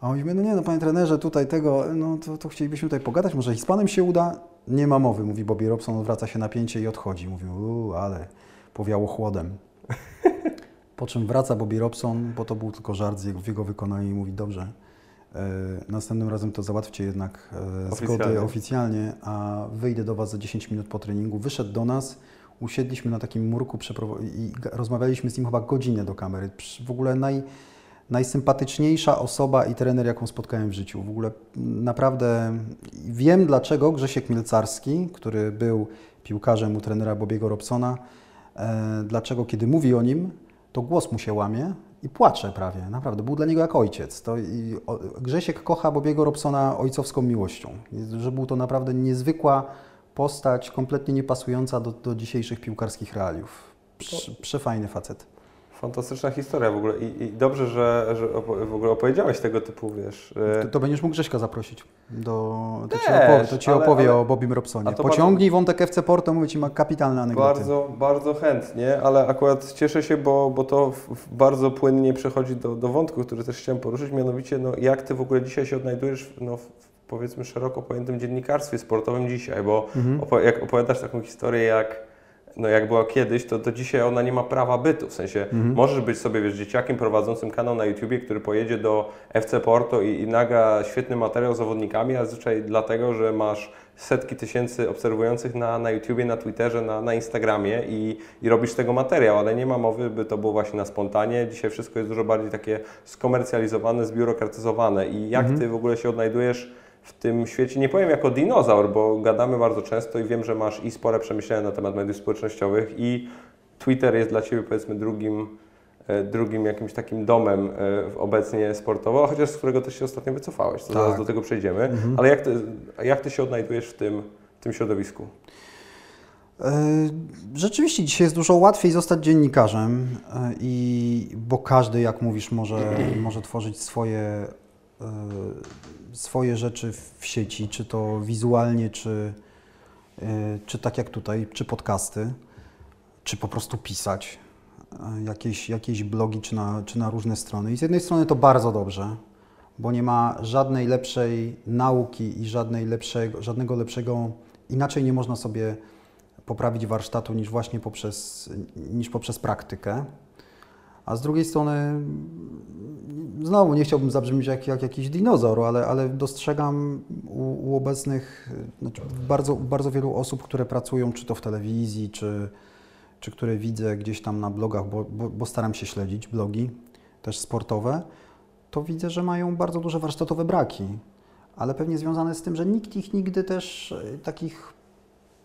A on mówi, no nie, no panie trenerze, tutaj tego, no to, to chcielibyśmy tutaj pogadać, może Hiszpanem się uda? Nie ma mowy, mówi Bobby Robson, odwraca się napięcie i odchodzi. Mówi, uuu, ale powiało chłodem. Po czym wraca Bobby Robson, bo to był tylko żart w jego wykonaniu i mówi, dobrze, e, następnym razem to załatwcie jednak e, zgody Oficjalnie. oficjalnie, a wyjdę do Was za 10 minut po treningu. Wyszedł do nas, usiedliśmy na takim murku i rozmawialiśmy z nim chyba godzinę do kamery. W ogóle naj, najsympatyczniejsza osoba i trener, jaką spotkałem w życiu. W ogóle naprawdę wiem, dlaczego Grzesiek Mielcarski, który był piłkarzem u trenera Bobiego Robsona, e, dlaczego kiedy mówi o nim, to głos mu się łamie i płacze prawie. Naprawdę, był dla niego jak ojciec. To i, o, Grzesiek kocha Bobiego Robsona ojcowską miłością. Że był to naprawdę niezwykła postać, kompletnie niepasująca do, do dzisiejszych piłkarskich realiów. Prze, przefajny facet. Fantastyczna historia w ogóle i, i dobrze, że, że w ogóle opowiedziałeś tego typu, wiesz. e, To, to będziesz mógł Grześka zaprosić. Do, to, ci Też, opowie, to ci ale- opowie ale- o Bobim Robsonie. A to Pociągnij wątek FC Porto, mówię Ci, ma kapitalne anegdoty. Bardzo, bardzo chętnie, ale akurat cieszę się, bo, bo to w, w bardzo płynnie przechodzi do, do wątku, który też chciałem poruszyć, mianowicie no, jak Ty w ogóle dzisiaj się odnajdujesz w, no, w powiedzmy szeroko pojętym dziennikarstwie sportowym dzisiaj, bo Mhm. opo- jak opowiadasz taką historię jak no jak była kiedyś, to, to dzisiaj ona nie ma prawa bytu. W sensie Mhm. możesz być sobie wiesz, dzieciakiem prowadzącym kanał na YouTubie, który pojedzie do FC Porto i, i naga świetny materiał z zawodnikami, ale zazwyczaj dlatego, że masz setki tysięcy obserwujących na, na YouTubie, na Twitterze, na, na Instagramie i, i robisz tego materiał, ale nie ma mowy, by to było właśnie na spontanie. Dzisiaj wszystko jest dużo bardziej takie skomercjalizowane, zbiurokratyzowane. I jak Mhm. Ty w ogóle się odnajdujesz w tym świecie, nie powiem jako dinozaur, bo gadamy bardzo często i wiem, że masz i spore przemyślenia na temat mediów społecznościowych i Twitter jest dla Ciebie powiedzmy drugim, e, drugim jakimś takim domem e, obecnie sportowo, chociaż z którego też się ostatnio wycofałeś, to Tak. zaraz do tego przejdziemy, Mhm. ale jak ty, jak ty się odnajdujesz w tym, w tym środowisku? E, Rzeczywiście dzisiaj jest dużo łatwiej zostać dziennikarzem, i, bo każdy, jak mówisz, może, może tworzyć swoje, swoje rzeczy w sieci, czy to wizualnie, czy, e, czy tak jak tutaj, czy podcasty, czy po prostu pisać e, jakieś, jakieś blogi, czy na, czy na różne strony. I z jednej strony to bardzo dobrze, bo nie ma żadnej lepszej nauki i żadnej lepszego, żadnego lepszego, inaczej nie można sobie poprawić warsztatu niż właśnie poprzez, niż poprzez praktykę. A z drugiej strony, znowu nie chciałbym zabrzmieć jak, jak jakiś dinozaur, ale, ale dostrzegam u, u obecnych, znaczy bardzo, bardzo wielu osób, które pracują czy to w telewizji, czy, czy które widzę gdzieś tam na blogach, bo, bo, bo staram się śledzić blogi też sportowe, to widzę, że mają bardzo duże warsztatowe braki, ale pewnie związane z tym, że nikt ich nigdy też e, takich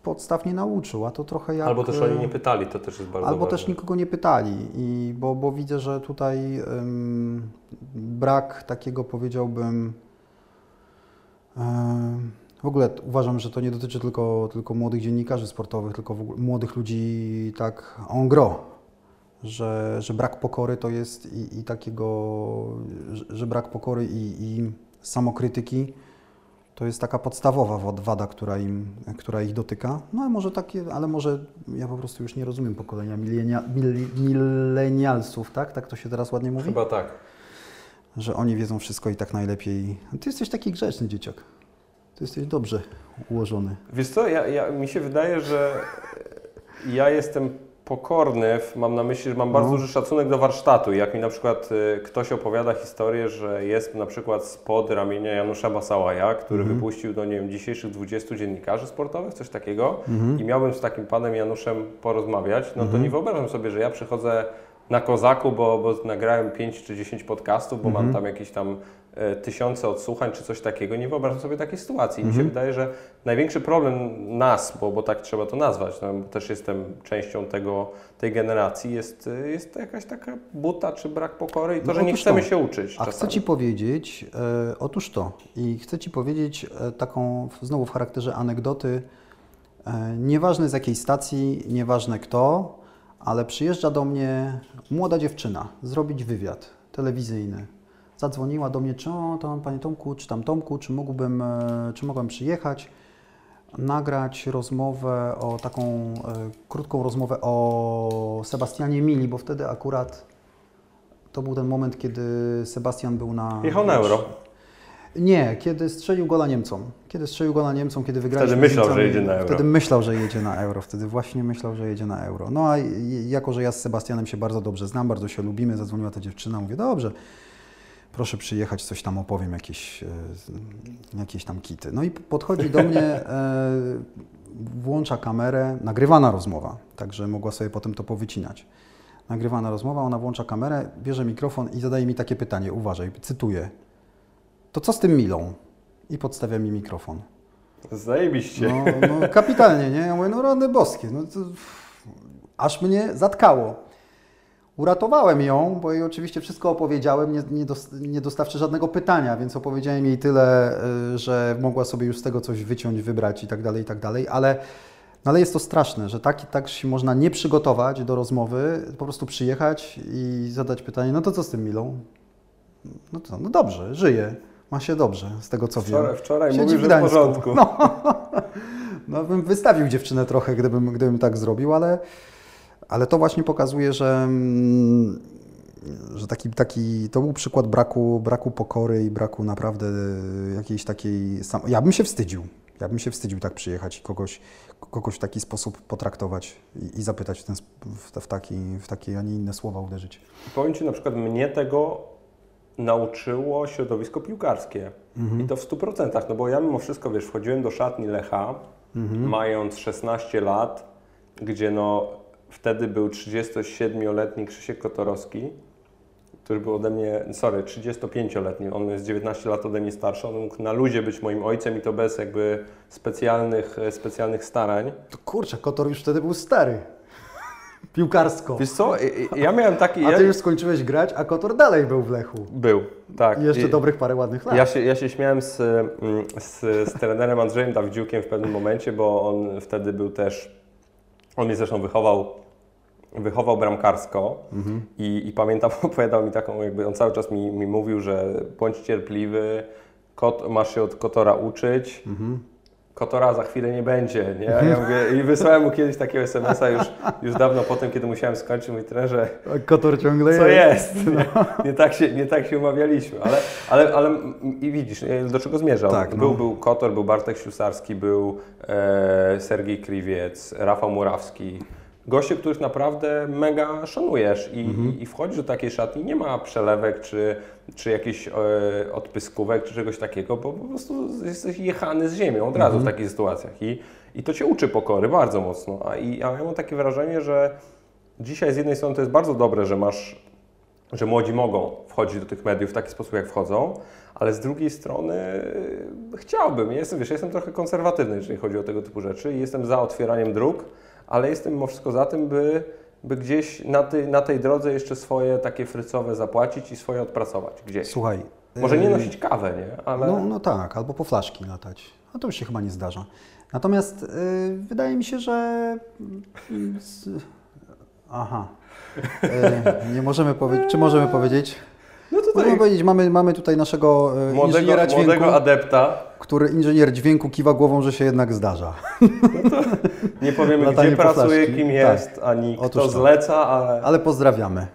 podstaw nie nauczył, a to trochę jak... Albo też oni nie e, pytali, to też jest bardzo Albo ważne. też nikogo nie pytali, i, bo, bo widzę, że tutaj ym, brak takiego powiedziałbym. em, w ogóle uważam, że to nie dotyczy tylko, tylko młodych dziennikarzy sportowych, tylko młodych ludzi tak en gros, że, że brak pokory to jest i, i takiego, że, że brak pokory i, i samokrytyki to jest taka podstawowa wad- wada, która, im, która ich dotyka. No ale może takie, ale może ja po prostu już nie rozumiem pokolenia milenia, mil, milenialsów, tak? Tak to się teraz ładnie mówi? Chyba tak. Że oni wiedzą wszystko i tak najlepiej. Ty jesteś taki grzeczny dzieciak. Ty jesteś dobrze ułożony. Wiesz co, ja, ja, mi się wydaje, że ja jestem pokorny, mam na myśli, że mam bardzo No. duży szacunek do warsztatu. Jak mi na przykład y, ktoś opowiada historię, że jest na przykład spod ramienia Janusza Basałaja, który Mhm. wypuścił do, nie wiem, dzisiejszych 20 dziennikarzy sportowych, coś takiego Mhm. i miałbym z takim panem Januszem porozmawiać, no to Mhm. nie wyobrażam sobie, że ja przychodzę na Kozaku, bo, bo nagrałem 5 czy 10 podcastów, bo mam tam jakieś tam tysiące odsłuchań czy coś takiego. Nie wyobrażam sobie takiej sytuacji. Mi się Mhm. wydaje, że największy problem nas, bo, bo tak trzeba to nazwać, no, bo też jestem częścią tego, tej generacji, jest, e, jest jakaś taka buta czy brak pokory i to, No że nie chcemy to. się uczyć. A czasami. chcę Ci powiedzieć, e, otóż to, i chcę Ci powiedzieć e, taką, znowu w charakterze anegdoty, e, nieważne z jakiej stacji, nieważne kto, ale przyjeżdża do mnie młoda dziewczyna zrobić wywiad telewizyjny. Zadzwoniła do mnie, czy o, tam Panie Tomku, czy tam Tomku, czy mógłbym, e, czy mogłem przyjechać, nagrać rozmowę o taką e, krótką rozmowę o Sebastianie Mili, bo wtedy akurat to był ten moment, kiedy Sebastian był na. Jechał na euro. Nie, kiedy strzelił gola Niemcom. Kiedy strzelił gola Niemcom, kiedy wygraliśmy Wtedy myślał, że Niemcami, jedzie na euro. Wtedy myślał, że jedzie na euro. Wtedy właśnie myślał, że jedzie na euro. No a jako, że ja z Sebastianem się bardzo dobrze znam, bardzo się lubimy, zadzwoniła ta dziewczyna, mówię, dobrze, proszę przyjechać, coś tam opowiem, jakieś, e, jakieś tam kity. No i podchodzi do mnie, e, włącza kamerę, nagrywana rozmowa, także mogła sobie potem to powycinać. Nagrywana rozmowa, ona włącza kamerę, bierze mikrofon i zadaje mi takie pytanie, uważaj, cytuję. To co z tym Milą? I podstawia mi mikrofon. Zajebiście. No, no kapitalnie, nie? Ja mówię, no rany boskie. No to, aż mnie zatkało. Uratowałem ją, bo jej oczywiście wszystko opowiedziałem, nie, nie, dos, nie dostawszy żadnego pytania, więc opowiedziałem jej tyle, y, że mogła sobie już z tego coś wyciąć, wybrać i tak dalej, i tak dalej, ale No ale jest to straszne, że tak, tak się można nie przygotować do rozmowy, po prostu przyjechać i zadać pytanie, no to co z tym Milą? No co, no dobrze, żyje, ma się dobrze, z tego co Wczoraj, wiem. wczoraj Siedzi mówił, w Gdańsku. porządku. No, no bym wystawił dziewczynę trochę, gdybym, gdybym tak zrobił, ale, ale to właśnie pokazuje, że, mm, że taki, taki, to był przykład braku, braku pokory i braku naprawdę jakiejś takiej... Sam... Ja bym się wstydził. Ja bym się wstydził tak przyjechać i kogoś, kogoś w taki sposób potraktować i, i zapytać w, ten, w, w, taki, w takie, a nie inne słowa uderzyć. Powiem Ci, na przykład mnie tego nauczyło środowisko piłkarskie. I to w 100%, no bo ja mimo wszystko, wiesz, wchodziłem do szatni Lecha, mając 16 lat, gdzie no wtedy był 37-letni Krzysiek Kotorowski, który był ode mnie, sorry, 35-letni, on jest 19 lat ode mnie starszy, on mógł na luzie być moim ojcem i to bez jakby specjalnych, e, specjalnych starań. To kurczę, Kotor już wtedy był stary. Piłkarsko. Wiesz co, ja miałem taki... A ty już skończyłeś grać, a Kotor dalej był w Lechu. Był, tak. I jeszcze I- dobrych parę ładnych lat. Ja się, ja się śmiałem z, mm, z, z trenerem Andrzejem Dawidziukiem w pewnym momencie, bo on wtedy był też, on mnie zresztą wychował, wychował bramkarsko i, i pamiętam, opowiadał mi taką, jakby on cały czas mi, mi mówił, że bądź cierpliwy, kot, masz się od Kotora uczyć, Kotora za chwilę nie będzie, nie? Ja mówię, I wysłałem mu kiedyś takiego SMS-a już, już dawno potem, kiedy musiałem skończyć, mój trenerze, Kotor ciągle co jest. jest. Nie, nie, tak się, nie tak się umawialiśmy, ale, ale, ale i widzisz, do czego zmierzał. Tak, był, no. był Kotor, był Bartek Ślusarski, był e, Sergiej Kriwiec, Rafał Murawski. Goście, których naprawdę mega szanujesz i, Mhm. i wchodzisz do takiej szatni, nie ma przelewek czy, czy jakichś e, odpyskówek czy czegoś takiego, bo po prostu jesteś jechany z ziemią od razu Mhm. w takich sytuacjach i, i to Cię uczy pokory bardzo mocno. A, i, a ja mam takie wrażenie, że dzisiaj z jednej strony to jest bardzo dobre, że masz że młodzi mogą wchodzić do tych mediów w taki sposób, jak wchodzą, ale z drugiej strony yy, chciałbym, ja jestem, wiesz, ja jestem trochę konserwatywny, jeżeli chodzi o tego typu rzeczy i jestem za otwieraniem dróg, ale jestem mimo wszystko za tym, by, by gdzieś na, tej na tej drodze jeszcze swoje takie frycowe zapłacić i swoje odpracować gdzieś. Słuchaj. Może nie y, nosić kawę, nie? Ale No, no tak, albo po flaszki latać. A to już się chyba nie zdarza. Natomiast y, wydaje mi się, że. y. Aha. Y, nie możemy powiedzieć. Czy możemy powiedzieć? No tutaj Możemy powiedzieć, mamy, mamy tutaj naszego y, młodego, inżyniera dźwięku, młodego adepta, który inżynier dźwięku kiwa głową, że się jednak zdarza. nie powiemy Latanie gdzie pracuje, kim Tak. jest, ani Otóż kto to. zleca, ale Ale pozdrawiamy.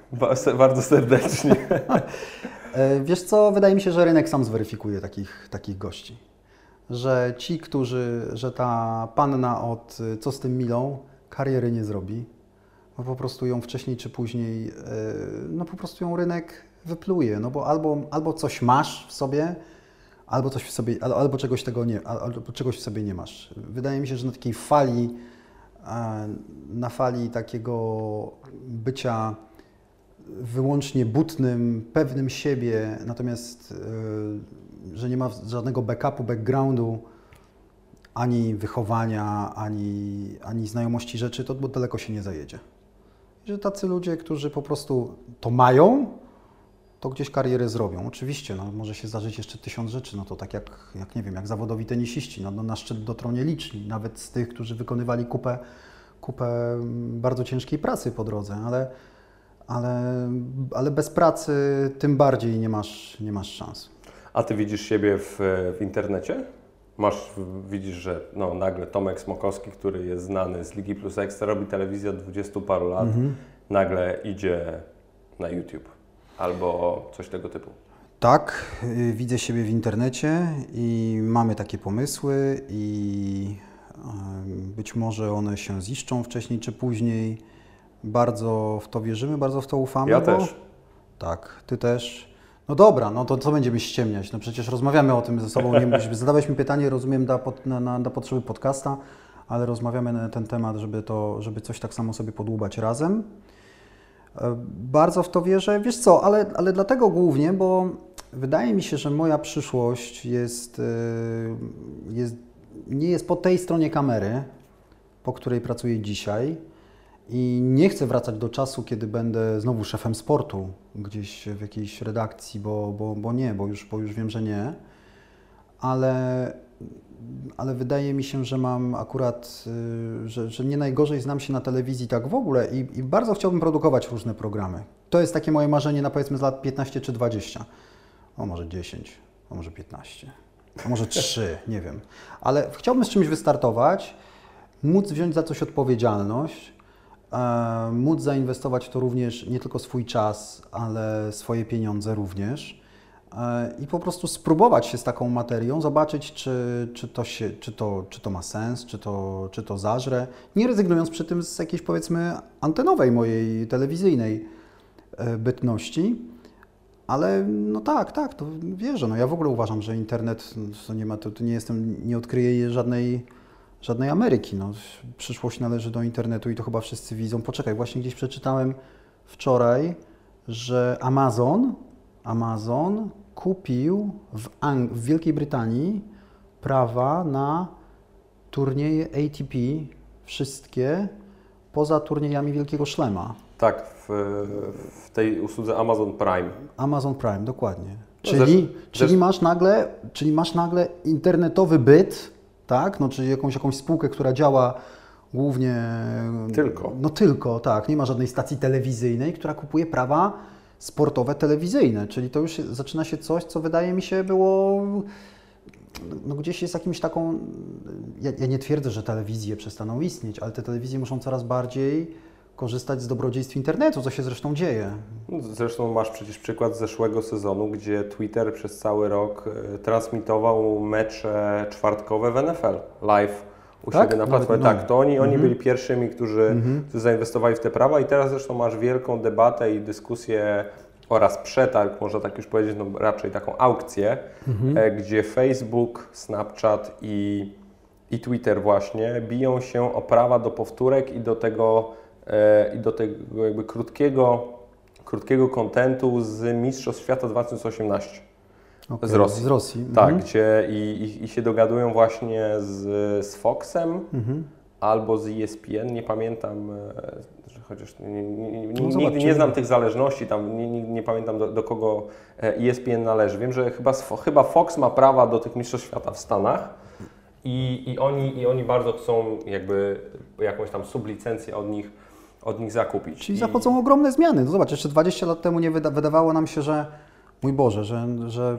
bardzo serdecznie. E, Wiesz co, wydaje mi się, że rynek sam zweryfikuje takich, takich gości. Że ci, którzy, że ta panna od y, co z tym milą kariery nie zrobi, bo po prostu ją wcześniej czy później, e, no po prostu ją rynek wypluje, no bo albo, albo coś masz w sobie, albo coś w sobie, al- albo czegoś tego nie, al- albo czegoś w sobie nie masz. Wydaje mi się, że na takiej fali, e, na fali takiego bycia wyłącznie butnym, pewnym siebie, natomiast y, że nie ma żadnego backupu, backgroundu, ani wychowania, ani, ani znajomości rzeczy, to daleko się nie zajedzie. Że tacy ludzie, którzy po prostu to mają, to gdzieś karierę zrobią. Oczywiście, no, może się zdarzyć jeszcze tysiąc rzeczy, no to tak jak, jak nie wiem, jak zawodowi tenisiści, no, no na szczyt dotrą nieliczni, nawet z tych, którzy wykonywali kupę, kupę mm, bardzo ciężkiej pracy po drodze, ale, ale, ale bez pracy tym bardziej nie masz, nie masz szans. A ty widzisz siebie w, w internecie? Masz, widzisz, że no, nagle Tomek Smokowski, który jest znany z Ligi Plus Ekstra, robi telewizję od 20 paru lat, nagle idzie na YouTube albo coś tego typu. Tak, y, widzę siebie w internecie i mamy takie pomysły i być może one się ziszczą wcześniej czy później. Bardzo w to wierzymy, bardzo w to ufamy. Ja bo- też. Tak, ty też. No dobra, no to co będziemy ściemniać? No przecież rozmawiamy o tym ze sobą. Nie, zadałeś mi pytanie, rozumiem, na, na, na potrzeby podcasta, ale rozmawiamy na ten temat, żeby, to, żeby coś tak samo sobie podłubać razem. Bardzo w to wierzę. Wiesz co, ale, ale dlatego głównie, bo wydaje mi się, że moja przyszłość jest, e, jest, nie jest po tej stronie kamery, po której pracuję dzisiaj. I nie chcę wracać do czasu, kiedy będę znowu szefem sportu gdzieś w jakiejś redakcji, bo, bo, bo nie, bo już, bo już wiem, że nie. Ale ale wydaje mi się, że mam akurat, y, że, że nie najgorzej znam się na telewizji tak w ogóle i, i bardzo chciałbym produkować różne programy. To jest takie moje marzenie na powiedzmy z lat 15 czy 20. O może 10, a może 15, a może 3, nie wiem. Ale chciałbym z czymś wystartować, móc wziąć za coś odpowiedzialność, e, móc zainwestować w to również nie tylko swój czas, ale swoje pieniądze również i po prostu spróbować się z taką materią, zobaczyć, czy, czy, to, się, czy, to, czy to ma sens, czy to, czy to zażre, nie rezygnując przy tym z jakiejś powiedzmy antenowej mojej telewizyjnej e, bytności. Ale no tak, tak, to wierzę. No ja w ogóle uważam, że internet no, to nie ma, to, to nie jestem, nie odkryję żadnej, żadnej Ameryki. No, przyszłość należy do internetu i to chyba wszyscy widzą. Poczekaj, właśnie gdzieś przeczytałem wczoraj, że Amazon, Amazon kupił w, Ang- w Wielkiej Brytanii prawa na turnieje ATP, wszystkie poza turniejami Wielkiego Szlema. Tak, w, w tej usłudze Amazon Prime. Amazon Prime, dokładnie. No Czyli, zresztą- czyli, zresztą- masz nagle, czyli masz nagle internetowy byt, tak? No, czyli jakąś, jakąś spółkę, która działa głównie. Tylko. No tylko, tak. Nie ma żadnej stacji telewizyjnej, która kupuje prawa sportowe telewizyjne. Czyli to już zaczyna się coś, co wydaje mi się było. No gdzieś jest jakimś taką. Ja, ja nie twierdzę, że telewizje przestaną istnieć, ale te telewizje muszą coraz bardziej korzystać z dobrodziejstw internetu, co się zresztą dzieje. Zresztą masz przecież przykład z zeszłego sezonu, gdzie Twitter przez cały rok e, transmitował mecze czwartkowe w NFL live u Tak? siebie na platformie. no. Tak, to oni, oni Mhm. byli pierwszymi, którzy, którzy zainwestowali w te prawa i teraz zresztą masz wielką debatę i dyskusję oraz przetarg, można tak już powiedzieć, no raczej taką aukcję, e, gdzie Facebook, Snapchat i, i Twitter właśnie biją się o prawa do powtórek i do tego, e, i do tego jakby krótkiego, krótkiego kontentu z Mistrzostw Świata 2018. Okej, Z Rosji. Z Rosji. Tak, Mhm. gdzie i, i, i się dogadują właśnie z, z Foxem Mhm. albo z ESPN, nie pamiętam, e, chociaż nie, nie, nie, No nigdy nie znam tych zależności, tam nie, nie, pamiętam do, do kogo e, ESPN należy. Wiem, że chyba, chyba Fox ma prawa do tych mistrzostw świata w Stanach i, i, oni, i oni bardzo chcą jakby jakąś tam sublicencję od nich, od nich zakupić. Czyli I, zachodzą ogromne zmiany. No zobacz, jeszcze 20 lat temu nie wyda, wydawało nam się, że mój Boże, że, że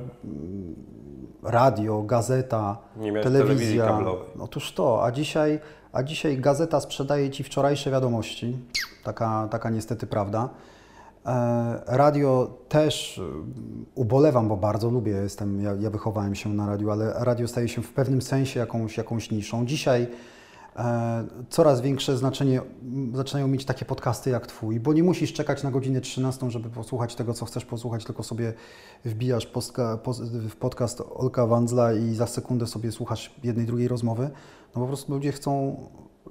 radio, gazeta, telewizja. Otóż to, a dzisiaj, a dzisiaj gazeta sprzedaje Ci wczorajsze wiadomości. Taka, taka niestety prawda. E, Radio też mm, ubolewam, bo bardzo lubię, jestem, ja, ja wychowałem się na radiu, ale radio staje się w pewnym sensie jakąś, jakąś niszą. Dzisiaj e, coraz większe znaczenie zaczynają mieć takie podcasty jak Twój, bo nie musisz czekać na godzinę 13, żeby posłuchać tego, co chcesz posłuchać, tylko sobie wbijasz w podcast Olka Wandzla i za sekundę sobie słuchasz jednej, drugiej rozmowy. No po prostu ludzie chcą...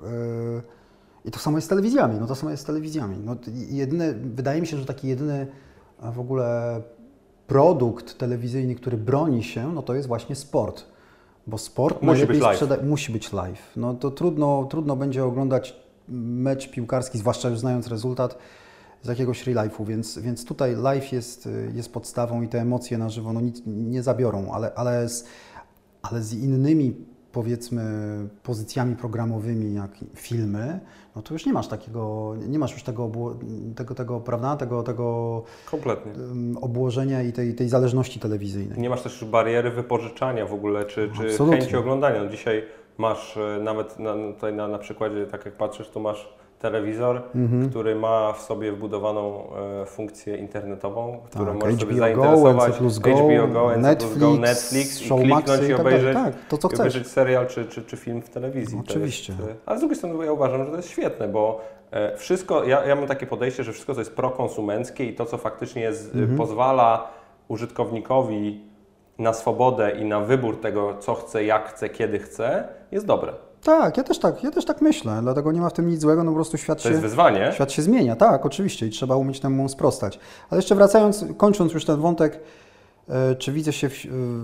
e, i to samo jest z telewizjami, no to samo jest z telewizjami. No, jedyny, wydaje mi się, że taki jedyny a w ogóle produkt telewizyjny, który broni się, no to jest właśnie sport. Bo sport Musi być live. sprzeda- musi być live. No to trudno, trudno będzie oglądać mecz piłkarski, zwłaszcza już znając rezultat z jakiegoś real life'u, więc, więc tutaj live jest, jest podstawą i te emocje na żywo no nic nie zabiorą, ale, ale, z, ale z innymi powiedzmy pozycjami programowymi jak filmy, no to już nie masz takiego, nie masz już tego, tego, tego prawda, tego, tego Kompletnie. obłożenia i tej, tej zależności telewizyjnej. Nie masz też bariery wypożyczania w ogóle, czy, czy Absolutnie. chęci oglądania. No dzisiaj masz e, nawet na, tutaj na, na przykładzie, tak jak patrzysz, tu masz telewizor, Mhm. który ma w sobie wbudowaną e, funkcję internetową, którą Tak, możesz sobie HBO Go, zainteresować. NC Plus Go, HBO Go, NC Netflix, Go, Netflix i kliknąć i tak dalej. obejrzeć, Tak, to co i chcesz. obejrzeć serial czy, czy, czy film w telewizji. Oczywiście. Jest, e, ale z drugiej strony ja uważam, że to jest świetne, bo e, wszystko, ja, ja mam takie podejście, że wszystko, co jest prokonsumenckie i to, co faktycznie jest, e, Mhm. pozwala użytkownikowi na swobodę i na wybór tego, co chce, jak chce, kiedy chce, jest dobre. Tak, ja też tak, ja też tak myślę, dlatego nie ma w tym nic złego, no po prostu świat To się... jest wyzwanie. Świat się zmienia, tak, oczywiście i trzeba umieć temu sprostać. Ale jeszcze wracając, kończąc już ten wątek, e, czy widzę się w,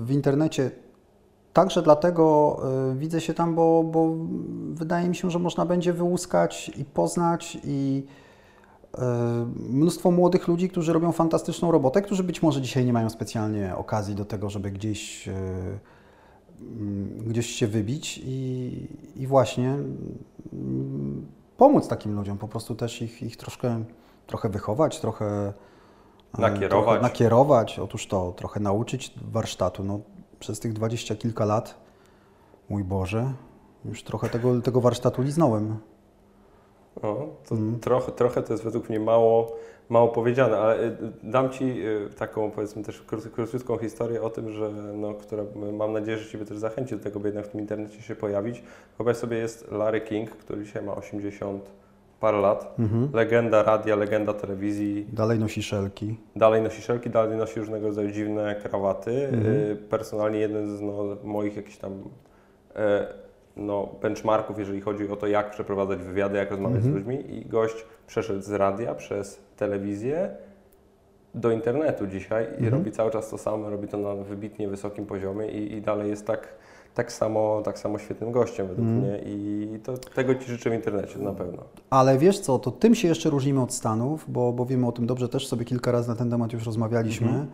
w internecie, także dlatego e, widzę się tam, bo, bo wydaje mi się, że można będzie wyłuskać i poznać i e, mnóstwo młodych ludzi, którzy robią fantastyczną robotę, którzy być może dzisiaj nie mają specjalnie okazji do tego, żeby gdzieś gdzieś się wybić i, i właśnie mm, pomóc takim ludziom, po prostu też ich, ich troszkę, trochę wychować, trochę e, Nakierować. Trochę nakierować, otóż to, trochę nauczyć warsztatu. No, przez tych dwadzieścia kilka lat, mój Boże, już trochę tego, tego warsztatu liznąłem. O, to trochę, trochę to jest według mnie mało, mało powiedziane, ale y, dam Ci y, taką powiedzmy też króciutką historię o tym, że no, która y, mam nadzieję, że Ciebie też zachęci do tego, by jednak w tym internecie się pojawić. Wyobraź sobie jest Larry King, który dzisiaj ma 80 parę lat. Legenda radia, legenda telewizji, Dalej nosi szelki. dalej nosi szelki, dalej nosi różnego rodzaju dziwne krawaty. Y, Personalnie jeden z no, moich jakichś tam e, no, benchmarków, jeżeli chodzi o to, jak przeprowadzać wywiady, jak rozmawiać z ludźmi. I gość przeszedł z radia przez telewizję do internetu dzisiaj i robi cały czas to samo, robi to na wybitnie wysokim poziomie i, i dalej jest tak, tak, samo, tak samo świetnym gościem według mnie i to, tego Ci życzę w internecie na pewno. Ale wiesz co, to tym się jeszcze różnimy od Stanów, bo, bo wiemy o tym dobrze, też sobie kilka razy na ten temat już rozmawialiśmy.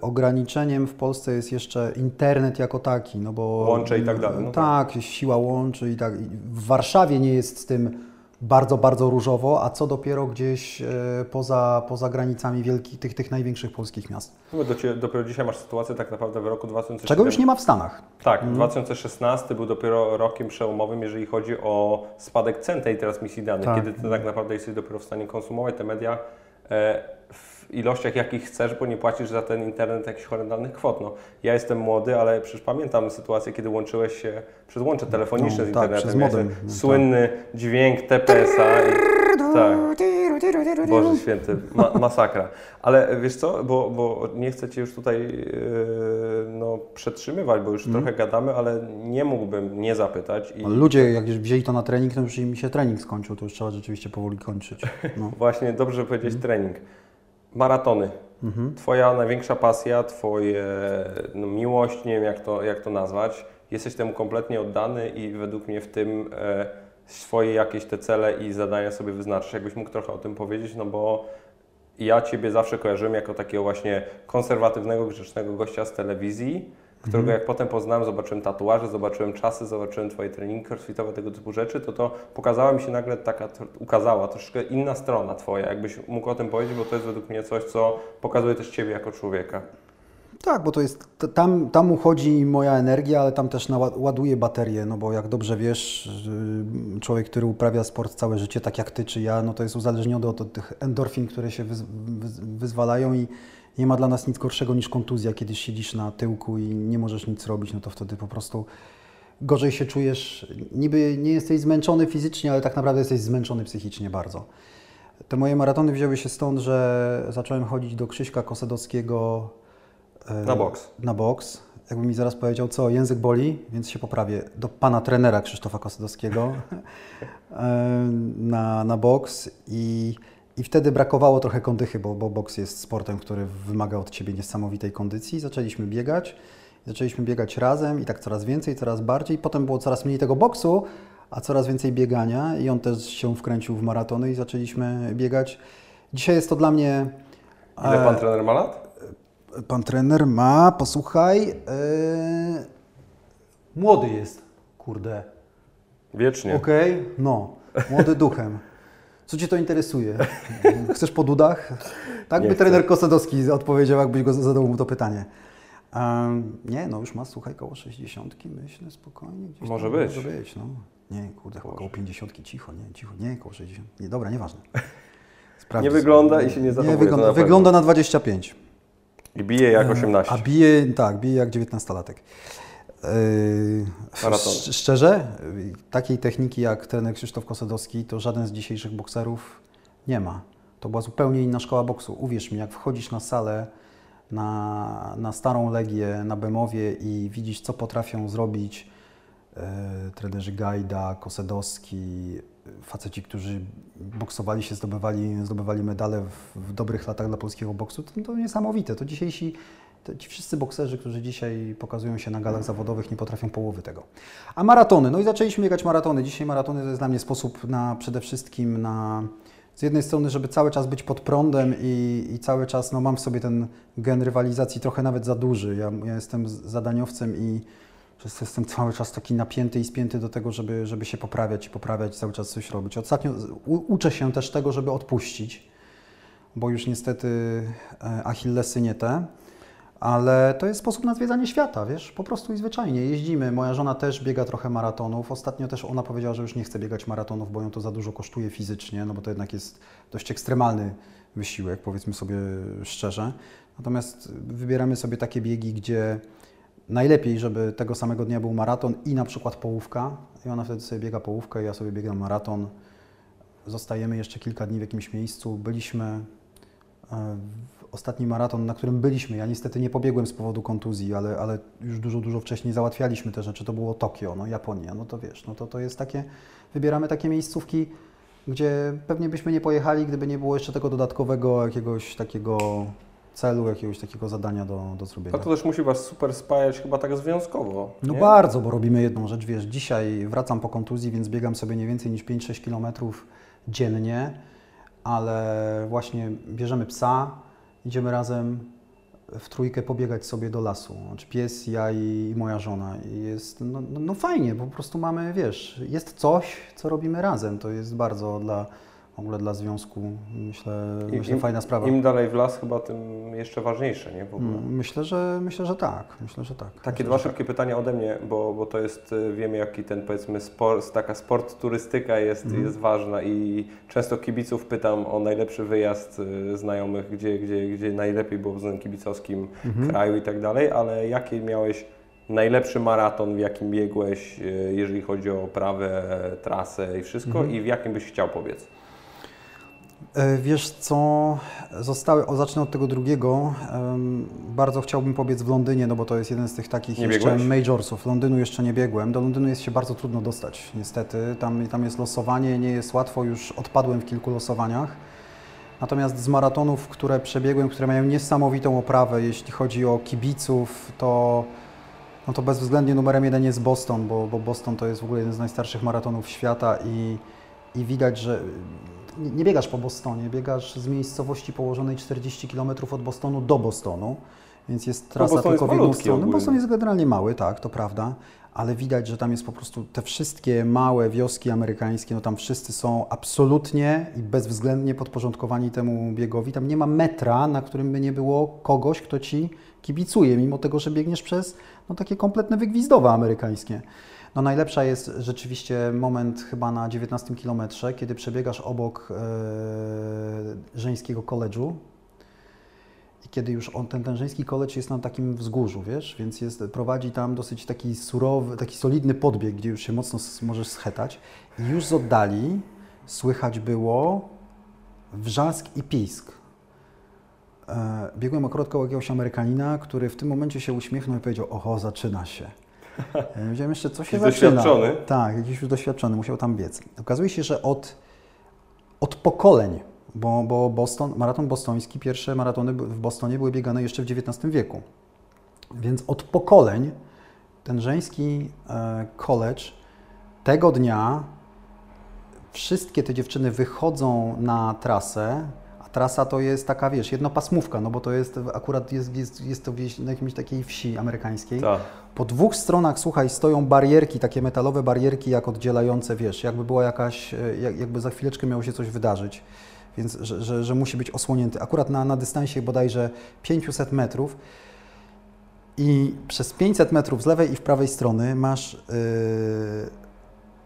Ograniczeniem w Polsce jest jeszcze internet jako taki, no bo... Łącze i tak dalej, no tak, siła łączy i tak. W Warszawie nie jest z tym bardzo, bardzo różowo, a co dopiero gdzieś y, poza, poza granicami wielkich, tych, tych największych polskich miast. No, do dopiero dzisiaj masz sytuację tak naprawdę w roku 2017. Czego już nie ma w Stanach. Tak, 2016 był dopiero rokiem przełomowym, jeżeli chodzi o spadek cen tej transmisji danych, Tak. kiedy ty tak naprawdę jesteś dopiero w stanie konsumować te media e, w ilościach, jakich chcesz, bo nie płacisz za ten internet jakichś horrendalnych kwot. No, ja jestem młody, ale przecież pamiętam sytuację, kiedy łączyłeś się przez łącze telefoniczne No, z tak, internetem. Miałeś modem, no, tak. Słynny dźwięk TPS-a. I, tak. Boże święty, ma, masakra. Ale wiesz co, bo, bo nie chcę Cię już tutaj yy, no, przetrzymywać, bo już trochę gadamy, ale nie mógłbym nie zapytać. I Ludzie, jak już wzięli to na trening, to już im się trening skończył, to już trzeba rzeczywiście powoli kończyć. No. właśnie dobrze, że powiedziałeś trening. Maratony. Twoja największa pasja, Twoje no, miłość, nie wiem jak to, jak to nazwać. Jesteś temu kompletnie oddany i według mnie w tym e, swoje jakieś te cele i zadania sobie wyznaczasz. Jakbyś mógł trochę o tym powiedzieć, no bo ja Ciebie zawsze kojarzyłem jako takiego właśnie konserwatywnego, grzecznego gościa z telewizji, którego jak potem poznałem, zobaczyłem tatuaże, zobaczyłem czasy, zobaczyłem Twoje treningi crossfitowe, tego typu rzeczy, to to pokazała mi się nagle taka, ukazała troszkę inna strona Twoja. Jakbyś mógł o tym powiedzieć, bo to jest według mnie coś, co pokazuje też Ciebie jako człowieka. Tak, bo to jest, tam, tam uchodzi moja energia, ale tam też ładuje baterię, no bo jak dobrze wiesz, y, człowiek, który uprawia sport całe życie, tak jak Ty czy ja, no to jest uzależniony od, od tych endorfin, które się wyz, wyz, wyzwalają i nie ma dla nas nic gorszego niż kontuzja, kiedy siedzisz na tyłku i nie możesz nic robić, no to wtedy po prostu gorzej się czujesz. Niby nie jesteś zmęczony fizycznie, ale tak naprawdę jesteś zmęczony psychicznie bardzo. Te moje maratony wzięły się stąd, że zacząłem chodzić do Krzyśka Kosedowskiego e, Na boks. Na boks. Jakby mi zaraz powiedział, co, język boli, więc się poprawię. Do pana trenera Krzysztofa Kosedowskiego e, na, na boks i, i wtedy brakowało trochę kondychy, bo, bo boks jest sportem, który wymaga od ciebie niesamowitej kondycji. Zaczęliśmy biegać, zaczęliśmy biegać razem i tak coraz więcej, coraz bardziej. Potem było coraz mniej tego boksu, a coraz więcej biegania i on też się wkręcił w maratony i zaczęliśmy biegać. Dzisiaj jest to dla mnie... Ile e, Pan trener ma lat? Pan trener ma, posłuchaj, yy, młody jest, kurde. Wiecznie. Okej, no, młody duchem. Co Cię to interesuje? Chcesz po dudach? Tak Nie by chcę. trener Kosadowski odpowiedział, jakbyś go zadał mu to pytanie. Em, nie, no już ma, słuchaj, koło 60, myślę, spokojnie. Może tam być. Może być, no. Nie, kurde, chyba koło 50, cicho, nie, cicho, nie, koło 60. Nie, dobra, nieważne. Sprawdź Nie wygląda i się nie zachowuje, Nie wygląda, na wygląda na 25. I bije jak 18. A bije, tak, bije jak 19-latek. Yy, szczerze, takiej techniki jak trener Krzysztof Kosadowski, to żaden z dzisiejszych bokserów nie ma. To była zupełnie inna szkoła boksu. Uwierz mi, jak wchodzisz na salę, na, na starą legię, na Bemowie i widzisz, co potrafią zrobić yy, trenerzy Gajda, Kosedowski, faceci, którzy boksowali się, zdobywali, zdobywali medale w, w dobrych latach dla polskiego boksu, to, to niesamowite. To dzisiejsi, ci wszyscy bokserzy, którzy dzisiaj pokazują się na galach zawodowych, nie potrafią połowy tego. A maratony, no i zaczęliśmy biegać maratony. Dzisiaj maratony to jest dla mnie sposób na przede wszystkim na z jednej strony, żeby cały czas być pod prądem i, i cały czas, no mam w sobie ten gen rywalizacji trochę nawet za duży. Ja, ja jestem zadaniowcem i jestem cały czas taki napięty i spięty do tego, żeby, żeby się poprawiać i poprawiać, cały czas coś robić. Ostatnio u, uczę się też tego, żeby odpuścić, bo już niestety e, Achillesy nie te, ale to jest sposób na zwiedzanie świata, wiesz, po prostu i zwyczajnie. Jeździmy, moja żona też biega trochę maratonów. Ostatnio też ona powiedziała, że już nie chce biegać maratonów, bo ją to za dużo kosztuje fizycznie, no bo to jednak jest dość ekstremalny wysiłek, powiedzmy sobie szczerze. Natomiast wybieramy sobie takie biegi, gdzie najlepiej, żeby tego samego dnia był maraton i na przykład połówka. I ona wtedy sobie biega połówkę, ja sobie biegam maraton. Zostajemy jeszcze kilka dni w jakimś miejscu. Byliśmy e, ostatni maraton, na którym byliśmy. Ja niestety nie pobiegłem z powodu kontuzji, ale, ale już dużo, dużo wcześniej załatwialiśmy te rzeczy. To było Tokio, no Japonia. No to wiesz, no to, to jest takie, wybieramy takie miejscówki, gdzie pewnie byśmy nie pojechali, gdyby nie było jeszcze tego dodatkowego jakiegoś takiego celu, jakiegoś takiego zadania do, do zrobienia. A to też musi Was super spajać chyba tak związkowo. No nie? bardzo, bo robimy jedną rzecz, wiesz, dzisiaj wracam po kontuzji, więc biegam sobie nie więcej niż 5-6 km dziennie, ale właśnie bierzemy psa, idziemy razem w trójkę pobiegać sobie do lasu. Znaczy pies, ja i, moja żona. I jest no, no, no fajnie, po prostu mamy, wiesz, jest coś, co robimy razem. To jest bardzo dla w ogóle dla związku, myślę, Im- myślę im- fajna sprawa. Im dalej w las, chyba tym jeszcze ważniejsze, nie? W ogóle. Myślę, że myślę, że tak. Myślę, że tak. Takie myślę, dwa szybkie pytania ode mnie, bo, bo to jest, y, wiemy jaki ten powiedzmy sport, taka sport turystyka jest, Mhm. jest ważna i często kibiców pytam o najlepszy wyjazd y, znajomych, gdzie, gdzie, gdzie najlepiej było w względem kibicowskim Mhm. kraju i tak dalej, ale jaki miałeś najlepszy maraton, w jakim biegłeś, y, jeżeli chodzi o prawę, trasę i wszystko Mhm. i w jakim byś chciał pobiec? E, Wiesz co, zostały, o, zacznę od tego drugiego. Bardzo chciałbym pobiec w Londynie, no bo to jest jeden z tych takich Nie jeszcze biegłeś? majorsów. Londynu jeszcze nie biegłem. Do Londynu jest się bardzo trudno dostać, niestety. Tam, tam jest losowanie, nie jest łatwo, już odpadłem w kilku losowaniach. Natomiast z maratonów, które przebiegłem, które mają niesamowitą oprawę, jeśli chodzi o kibiców, to, no to bezwzględnie numerem jeden jest Boston, bo, bo Boston to jest w ogóle jeden z najstarszych maratonów świata i, i widać, że nie, biegasz po Bostonie, biegasz z miejscowości położonej 40 km od Bostonu do Bostonu, więc jest trasa Boston jest tylko w jedną stronę. Boston jest generalnie mały, tak, to prawda, ale widać, że tam jest po prostu te wszystkie małe wioski amerykańskie, no tam wszyscy są absolutnie i bezwzględnie podporządkowani temu biegowi. Tam nie ma metra, na którym by nie było kogoś, kto ci kibicuje, mimo tego, że biegniesz przez no, takie kompletne wygwizdowa amerykańskie. No najlepsza jest rzeczywiście moment chyba na 19 kilometrze, kiedy przebiegasz obok e, żeńskiego koledżu i kiedy już on, ten, ten żeński koledż jest na takim wzgórzu, wiesz, więc jest, prowadzi tam dosyć taki surowy, taki solidny podbieg, gdzie już się mocno możesz schetać i już z oddali słychać było wrzask i pisk. E, biegłem akurat koło jakiegoś Amerykanina, który w tym momencie się uśmiechnął i powiedział, oho, zaczyna się. Ja wiedziałem jeszcze, co się Jakiś zaczyna. doświadczony? Tak, jakiś już doświadczony, musiał tam biec. Okazuje się, że od, od pokoleń, bo, bo Boston, maraton bostoński, pierwsze maratony w Bostonie były biegane jeszcze w XIX wieku. Więc od pokoleń ten żeński e, college tego dnia wszystkie te dziewczyny wychodzą na trasę, trasa to jest taka, wiesz, jednopasmówka, no bo to jest akurat jest, jest, jest to wieś na jakiejś takiej wsi amerykańskiej. Tak. Po dwóch stronach, słuchaj, stoją barierki, takie metalowe barierki, jak oddzielające, wiesz, jakby była jakaś, e, jak, jakby za chwileczkę miało się coś wydarzyć, więc że, że, że musi być osłonięty. Akurat na, na dystansie bodajże 500 metrów i przez 500 metrów z lewej i w prawej strony masz,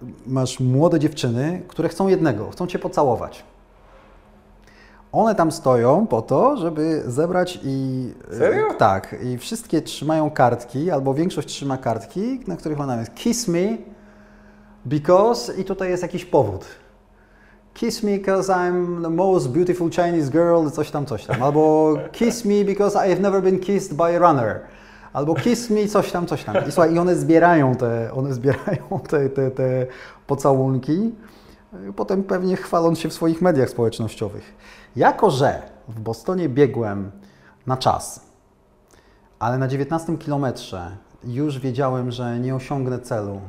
yy, masz młode dziewczyny, które chcą jednego, chcą Cię pocałować. One tam stoją po to, żeby zebrać i. e, Serio? Tak, i wszystkie trzymają kartki, albo większość trzyma kartki, na których ona jest Kiss me because i tutaj jest jakiś powód. Kiss me because I'm the most beautiful Chinese girl, coś tam, coś tam. Albo kiss me because I have never been kissed by a runner. Albo kiss me, coś tam, coś tam. I słuchaj, i one zbierają te, one zbierają te, te, te pocałunki, potem pewnie chwaląc się w swoich mediach społecznościowych. Jako, że w Bostonie biegłem na czas, ale na 19 kilometrze już wiedziałem, że nie osiągnę celu.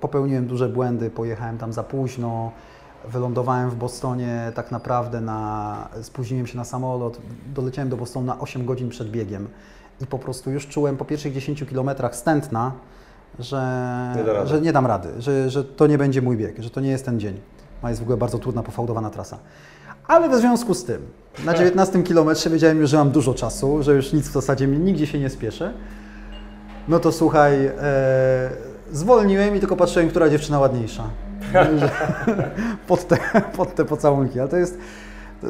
Popełniłem duże błędy, pojechałem tam za późno, wylądowałem w Bostonie tak naprawdę na. Spóźniłem się na samolot, doleciałem do Bostonu na 8 godzin przed biegiem i po prostu już czułem po pierwszych 10 kilometrach stętna że Nie że nie dam rady, że, że to nie będzie mój bieg, że to nie jest ten dzień. A jest w ogóle bardzo trudna, pofałdowana trasa. Ale w związku z tym, na 19 kilometrze wiedziałem już, że mam dużo czasu, że już nic w zasadzie mnie nigdzie się nie spieszę. No to słuchaj, e, zwolniłem i tylko patrzyłem, która dziewczyna ładniejsza. Pod, te, pod te pocałunki. Ale to jest,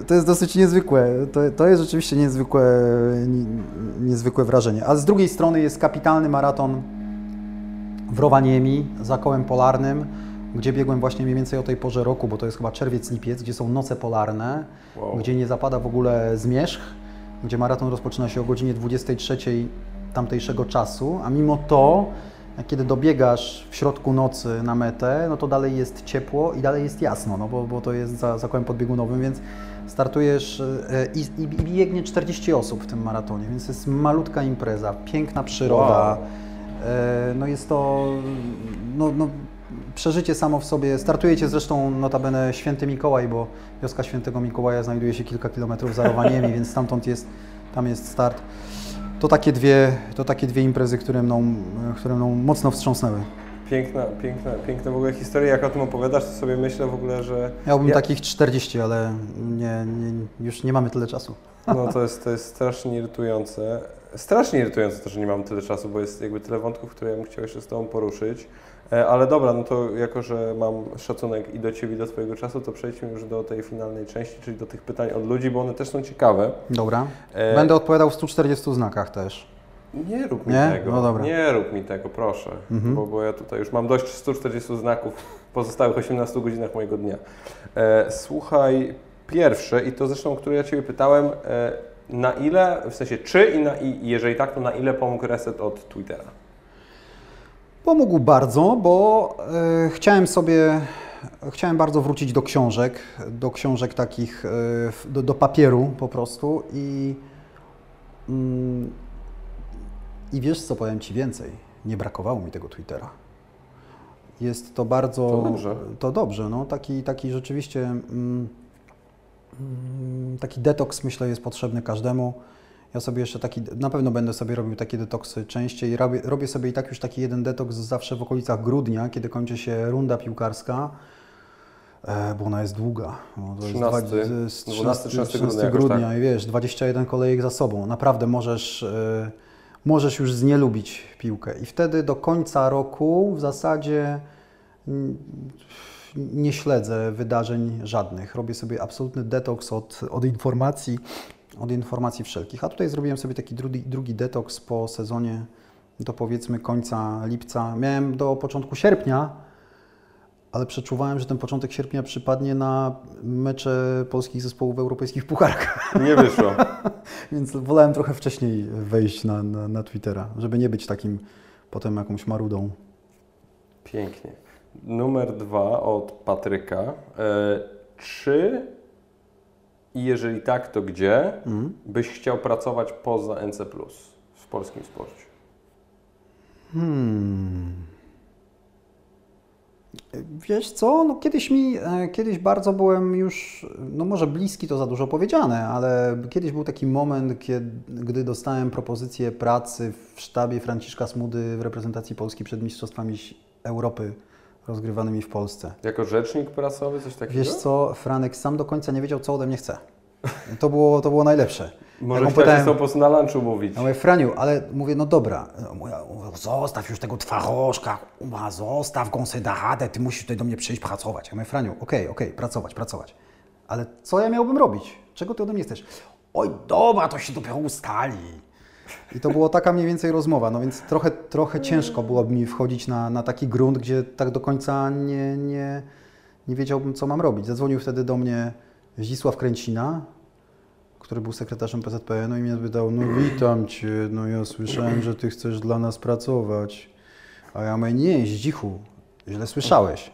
to jest dosyć niezwykłe. To, to jest rzeczywiście niezwykłe, nie, niezwykłe wrażenie. A z drugiej strony jest kapitalny maraton w Rowaniemi za kołem polarnym, gdzie biegłem właśnie mniej więcej o tej porze roku, bo to jest chyba czerwiec, lipiec, gdzie są noce polarne, Wow. gdzie nie zapada w ogóle zmierzch, gdzie maraton rozpoczyna się o godzinie 23 tamtejszego czasu, a mimo to, kiedy dobiegasz w środku nocy na metę, no to dalej jest ciepło i dalej jest jasno, no bo, bo to jest za, za kołem podbiegunowym, więc startujesz e, i, i, i biegnie 40 osób w tym maratonie, więc jest malutka impreza, piękna przyroda. Wow. E, No jest to no, no, przeżycie samo w sobie. Startujecie zresztą notabene Święty Mikołaj, bo wioska Świętego Mikołaja znajduje się kilka kilometrów za Rowaniemi, więc stamtąd jest, tam jest start. To takie dwie, to takie dwie imprezy, które mną, które mną mocno wstrząsnęły. Piękna, piękna, piękna w ogóle historia. Jak o tym opowiadasz, to sobie myślę w ogóle, że Miałbym Ja- takich 40, ale nie, nie, już nie mamy tyle czasu. no, to, jest, to jest strasznie irytujące. Strasznie irytujące to, że nie mam tyle czasu, bo jest jakby tyle wątków, które ja bym chciał jeszcze z Tobą poruszyć. E, Ale dobra, no to jako, że mam szacunek i do Ciebie, i do Twojego czasu, to przejdźmy już do tej finalnej części, czyli do tych pytań od ludzi, bo one też są ciekawe. Dobra. E, Będę odpowiadał w 140 znakach też. Nie rób mi Nie? tego. No dobra. Nie rób mi tego, proszę. Mhm. Bo, bo ja tutaj już mam dość 140 znaków w pozostałych 18 godzinach mojego dnia. E, słuchaj, pierwsze, i to zresztą, które ja Ciebie pytałem, e, na ile, w sensie czy i, na, i jeżeli tak, to na ile pomógł reset od Twittera? Pomógł bardzo, bo e, chciałem sobie, chciałem bardzo wrócić do książek, do książek takich, w- do, do papieru po prostu i, mm, i wiesz co, powiem Ci więcej, nie brakowało mi tego Twittera. Jest to bardzo... To dobrze. To dobrze, no taki, taki rzeczywiście... Mm, taki detoks myślę jest potrzebny każdemu. Ja sobie jeszcze taki, na pewno będę sobie robił takie detoksy częściej. Robię, robię sobie i tak już taki jeden detoks zawsze w okolicach grudnia, kiedy kończy się runda piłkarska, e, bo ona jest długa. No, to jest 13, dwa- to jest 12, 13 grudnia 13 jakoś grudnia tak. i wiesz, 21 kolejek za sobą. Naprawdę możesz, e, możesz już znielubić piłkę. I wtedy do końca roku w zasadzie mm, nie śledzę wydarzeń żadnych. Robię sobie absolutny detoks od, od informacji, od informacji wszelkich. A tutaj zrobiłem sobie taki drugi, drugi detoks po sezonie do powiedzmy końca lipca. Miałem do początku sierpnia, ale przeczuwałem, że ten początek sierpnia przypadnie na mecze polskich zespołów w europejskich pucharkach. Nie wyszło. Więc wolałem trochę wcześniej wejść na, na, na Twittera, żeby nie być takim potem jakąś marudą. Pięknie. Numer dwa od Patryka. E, czy i jeżeli tak, to gdzie Mhm. byś chciał pracować poza NC w polskim sporcie? Hmm. Wiesz co, no kiedyś mi, e, kiedyś bardzo byłem już, no może bliski to za dużo powiedziane, ale kiedyś był taki moment, kiedy, gdy dostałem propozycję pracy w sztabie Franciszka Smudy w reprezentacji Polski przed Mistrzostwami Europy rozgrywanymi w Polsce. Jako rzecznik prasowy, coś takiego? Wiesz co, Franek sam do końca nie wiedział, co ode mnie chce. To było, to było najlepsze. Może chciałeś pytałem- po prostu na lunchu mówić. ja mówię, Franiu, ale mówię, no dobra, zostaw już tego twarożka, uma, zostaw go, se da radę, ty musisz tutaj do mnie przyjść pracować. Ja mówię, Franiu, okej, okej, pracować, pracować. Ale co ja miałbym robić? Czego ty ode mnie chcesz? Oj, dobra, to się dopiero ustali. I to była taka mniej więcej rozmowa, no więc trochę, trochę ciężko byłoby mi wchodzić na, na taki grunt, gdzie tak do końca nie, nie, nie wiedziałbym, co mam robić. Zadzwonił wtedy do mnie Zdzisław Kręcina, który był sekretarzem PZPN-u i mnie pytał, no witam Cię, no ja słyszałem, że Ty chcesz dla nas pracować. A ja mówię, nie, Zdzichu, źle słyszałeś.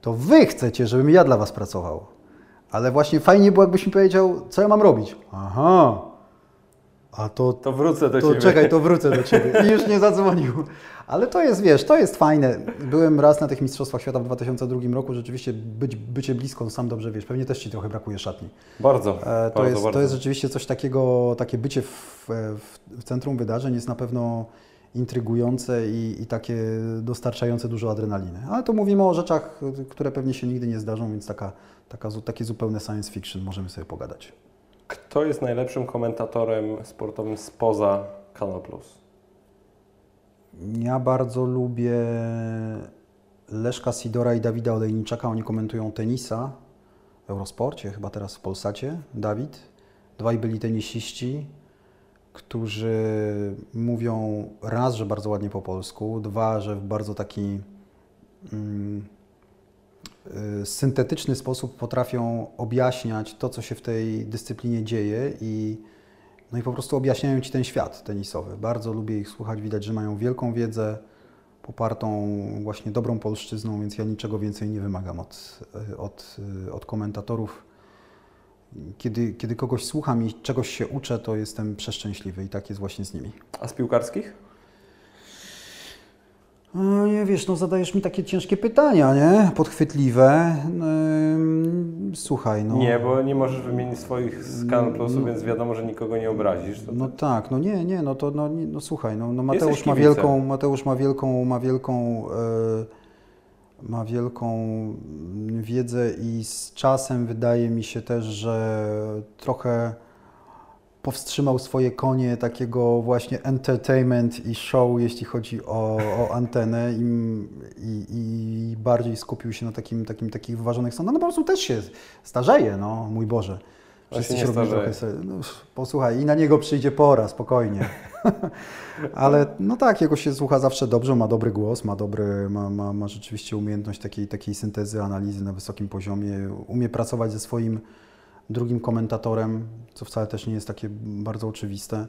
To Wy chcecie, żebym ja dla Was pracował. Ale właśnie fajnie było, jakbyś mi powiedział, co ja mam robić. Aha, a to, To wrócę do to ciebie. czekaj, to wrócę do Ciebie. I już nie zadzwonił. Ale to jest, wiesz, to jest fajne. Byłem raz na tych Mistrzostwach Świata w 2002 roku. Rzeczywiście być, bycie blisko, sam dobrze wiesz, pewnie też Ci trochę brakuje szatni. Bardzo, E, bardzo, To jest, bardzo. to jest rzeczywiście coś takiego, takie bycie w, w, w centrum wydarzeń jest na pewno intrygujące i, i takie dostarczające dużo adrenaliny. Ale to mówimy o rzeczach, które pewnie się nigdy nie zdarzą, więc taka, taka, takie zupełne science fiction możemy sobie pogadać. Kto jest najlepszym komentatorem sportowym spoza Kanal Plus? Ja bardzo lubię Leszka Sidora i Dawida Olejniczaka. Oni komentują tenisa w Eurosporcie, chyba teraz w Polsacie. Dawid. Dwaj byli tenisiści, którzy mówią raz, że bardzo ładnie po polsku, dwa, że w bardzo taki mm, syntetyczny sposób potrafią objaśniać to, co się w tej dyscyplinie dzieje i no i po prostu objaśniają Ci ten świat tenisowy. Bardzo lubię ich słuchać, widać, że mają wielką wiedzę, popartą właśnie dobrą polszczyzną, więc ja niczego więcej nie wymagam od, y, od, y, od komentatorów. Kiedy, kiedy kogoś słucham i czegoś się uczę, to jestem przeszczęśliwy i tak jest właśnie z nimi. A z piłkarskich? No nie wiesz, no zadajesz mi takie ciężkie pytania, nie? Podchwytliwe. Ym, Słuchaj, no. Nie, bo nie możesz wymienić swoich z Plusu, No. więc wiadomo, że nikogo nie obrazisz. To No tak, no nie, nie, no to no, nie, no słuchaj, no, no Mateusz ma wielką, Mateusz ma wielką, ma wielką, e, ma wielką mm, wiedzę i z czasem wydaje mi się też, że trochę powstrzymał swoje konie takiego właśnie entertainment i show, jeśli chodzi o, o antenę i, i, i bardziej skupił się na takim, takim takich wyważonych sądach. No po prostu też się starzeje, no mój Boże. On się starzeje. trochę sobie, no, posłuchaj, i na niego przyjdzie pora, spokojnie. Ale no tak, jego się słucha zawsze dobrze, ma dobry głos, ma, dobry, ma, ma, ma rzeczywiście umiejętność takiej, takiej syntezy, analizy na wysokim poziomie, umie pracować ze swoim drugim komentatorem, co wcale też nie jest takie bardzo oczywiste,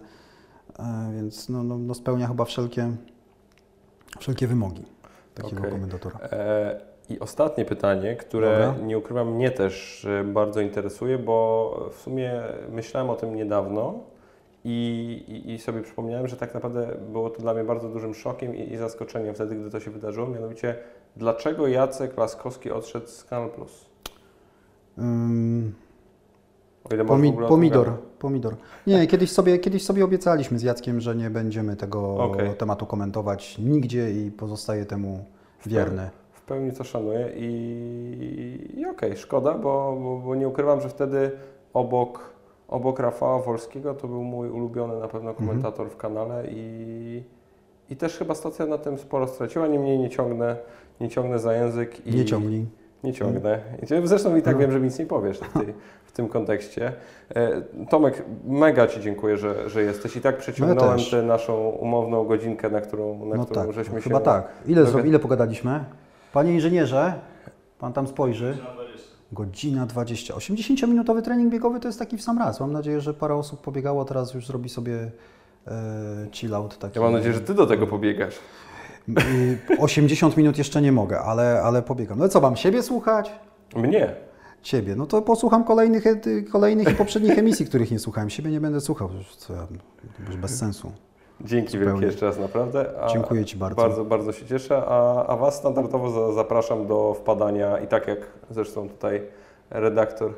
E, więc no, no, no spełnia chyba wszelkie, wszelkie wymogi takiego Okej. komentatora. E, I ostatnie pytanie, które Dobra. nie ukrywam, mnie też e, bardzo interesuje, bo w sumie myślałem o tym niedawno i, i, sobie przypomniałem, że tak naprawdę było to dla mnie bardzo dużym szokiem i, i zaskoczeniem wtedy, gdy to się wydarzyło. Mianowicie, dlaczego Jacek Laskowski odszedł z Kanal Plus O ile możesz w Pomi- pomidor, pomidor. Nie, kiedyś sobie, kiedyś sobie obiecaliśmy z Jackiem, że nie będziemy tego Okej. tematu komentować nigdzie i pozostaję temu wierny. W pełni to szanuję i, i okej, szkoda, bo, bo, bo nie ukrywam, że wtedy obok, obok Rafała Wolskiego to był mój ulubiony na pewno Mhm. komentator w kanale i, i też chyba stacja na tym sporo straciła, niemniej nie ciągnę, nie ciągnę za język. I, Nie ciągnij. Nie ciągnę. Zresztą i tak No. wiem, że nic nie powiesz w, tej, w tym kontekście. E, Tomek, mega Ci dziękuję, że, że jesteś i tak przeciągnąłem tę naszą umowną godzinkę, na którą, na No którą tak, żeśmy się... chyba tak. Ile, doga- zro- ile pogadaliśmy? Panie inżynierze, pan tam spojrzy. Godzina 20. 80-minutowy trening biegowy to jest taki w sam raz. Mam nadzieję, że parę osób pobiegało, teraz już zrobi sobie e, chill out. Taki. Ja mam nadzieję, że Ty do tego pobiegasz. Y, 80 minut jeszcze nie mogę, ale, ale pobiegam. No co, mam siebie słuchać? Mnie. Ciebie. No to posłucham kolejnych, ety- kolejnych i poprzednich emisji, których nie słuchałem. Siebie nie będę słuchał, co ja, to już bez sensu. Dzięki Zupełnie. wielkie jeszcze raz, naprawdę. A Dziękuję Ci bardzo. Bardzo, bardzo się cieszę. A, a Was standardowo za, zapraszam do wpadania i tak jak zresztą tutaj redaktor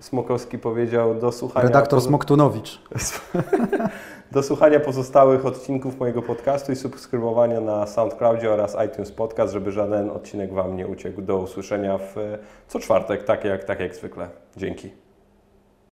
Smokowski powiedział, do słuchania, Redaktor pozo- Smoktunowicz. do słuchania pozostałych odcinków mojego podcastu i subskrybowania na SoundCloudzie oraz iTunes Podcast, żeby żaden odcinek Wam nie uciekł. Do usłyszenia w co czwartek, tak jak, tak jak zwykle. Dzięki.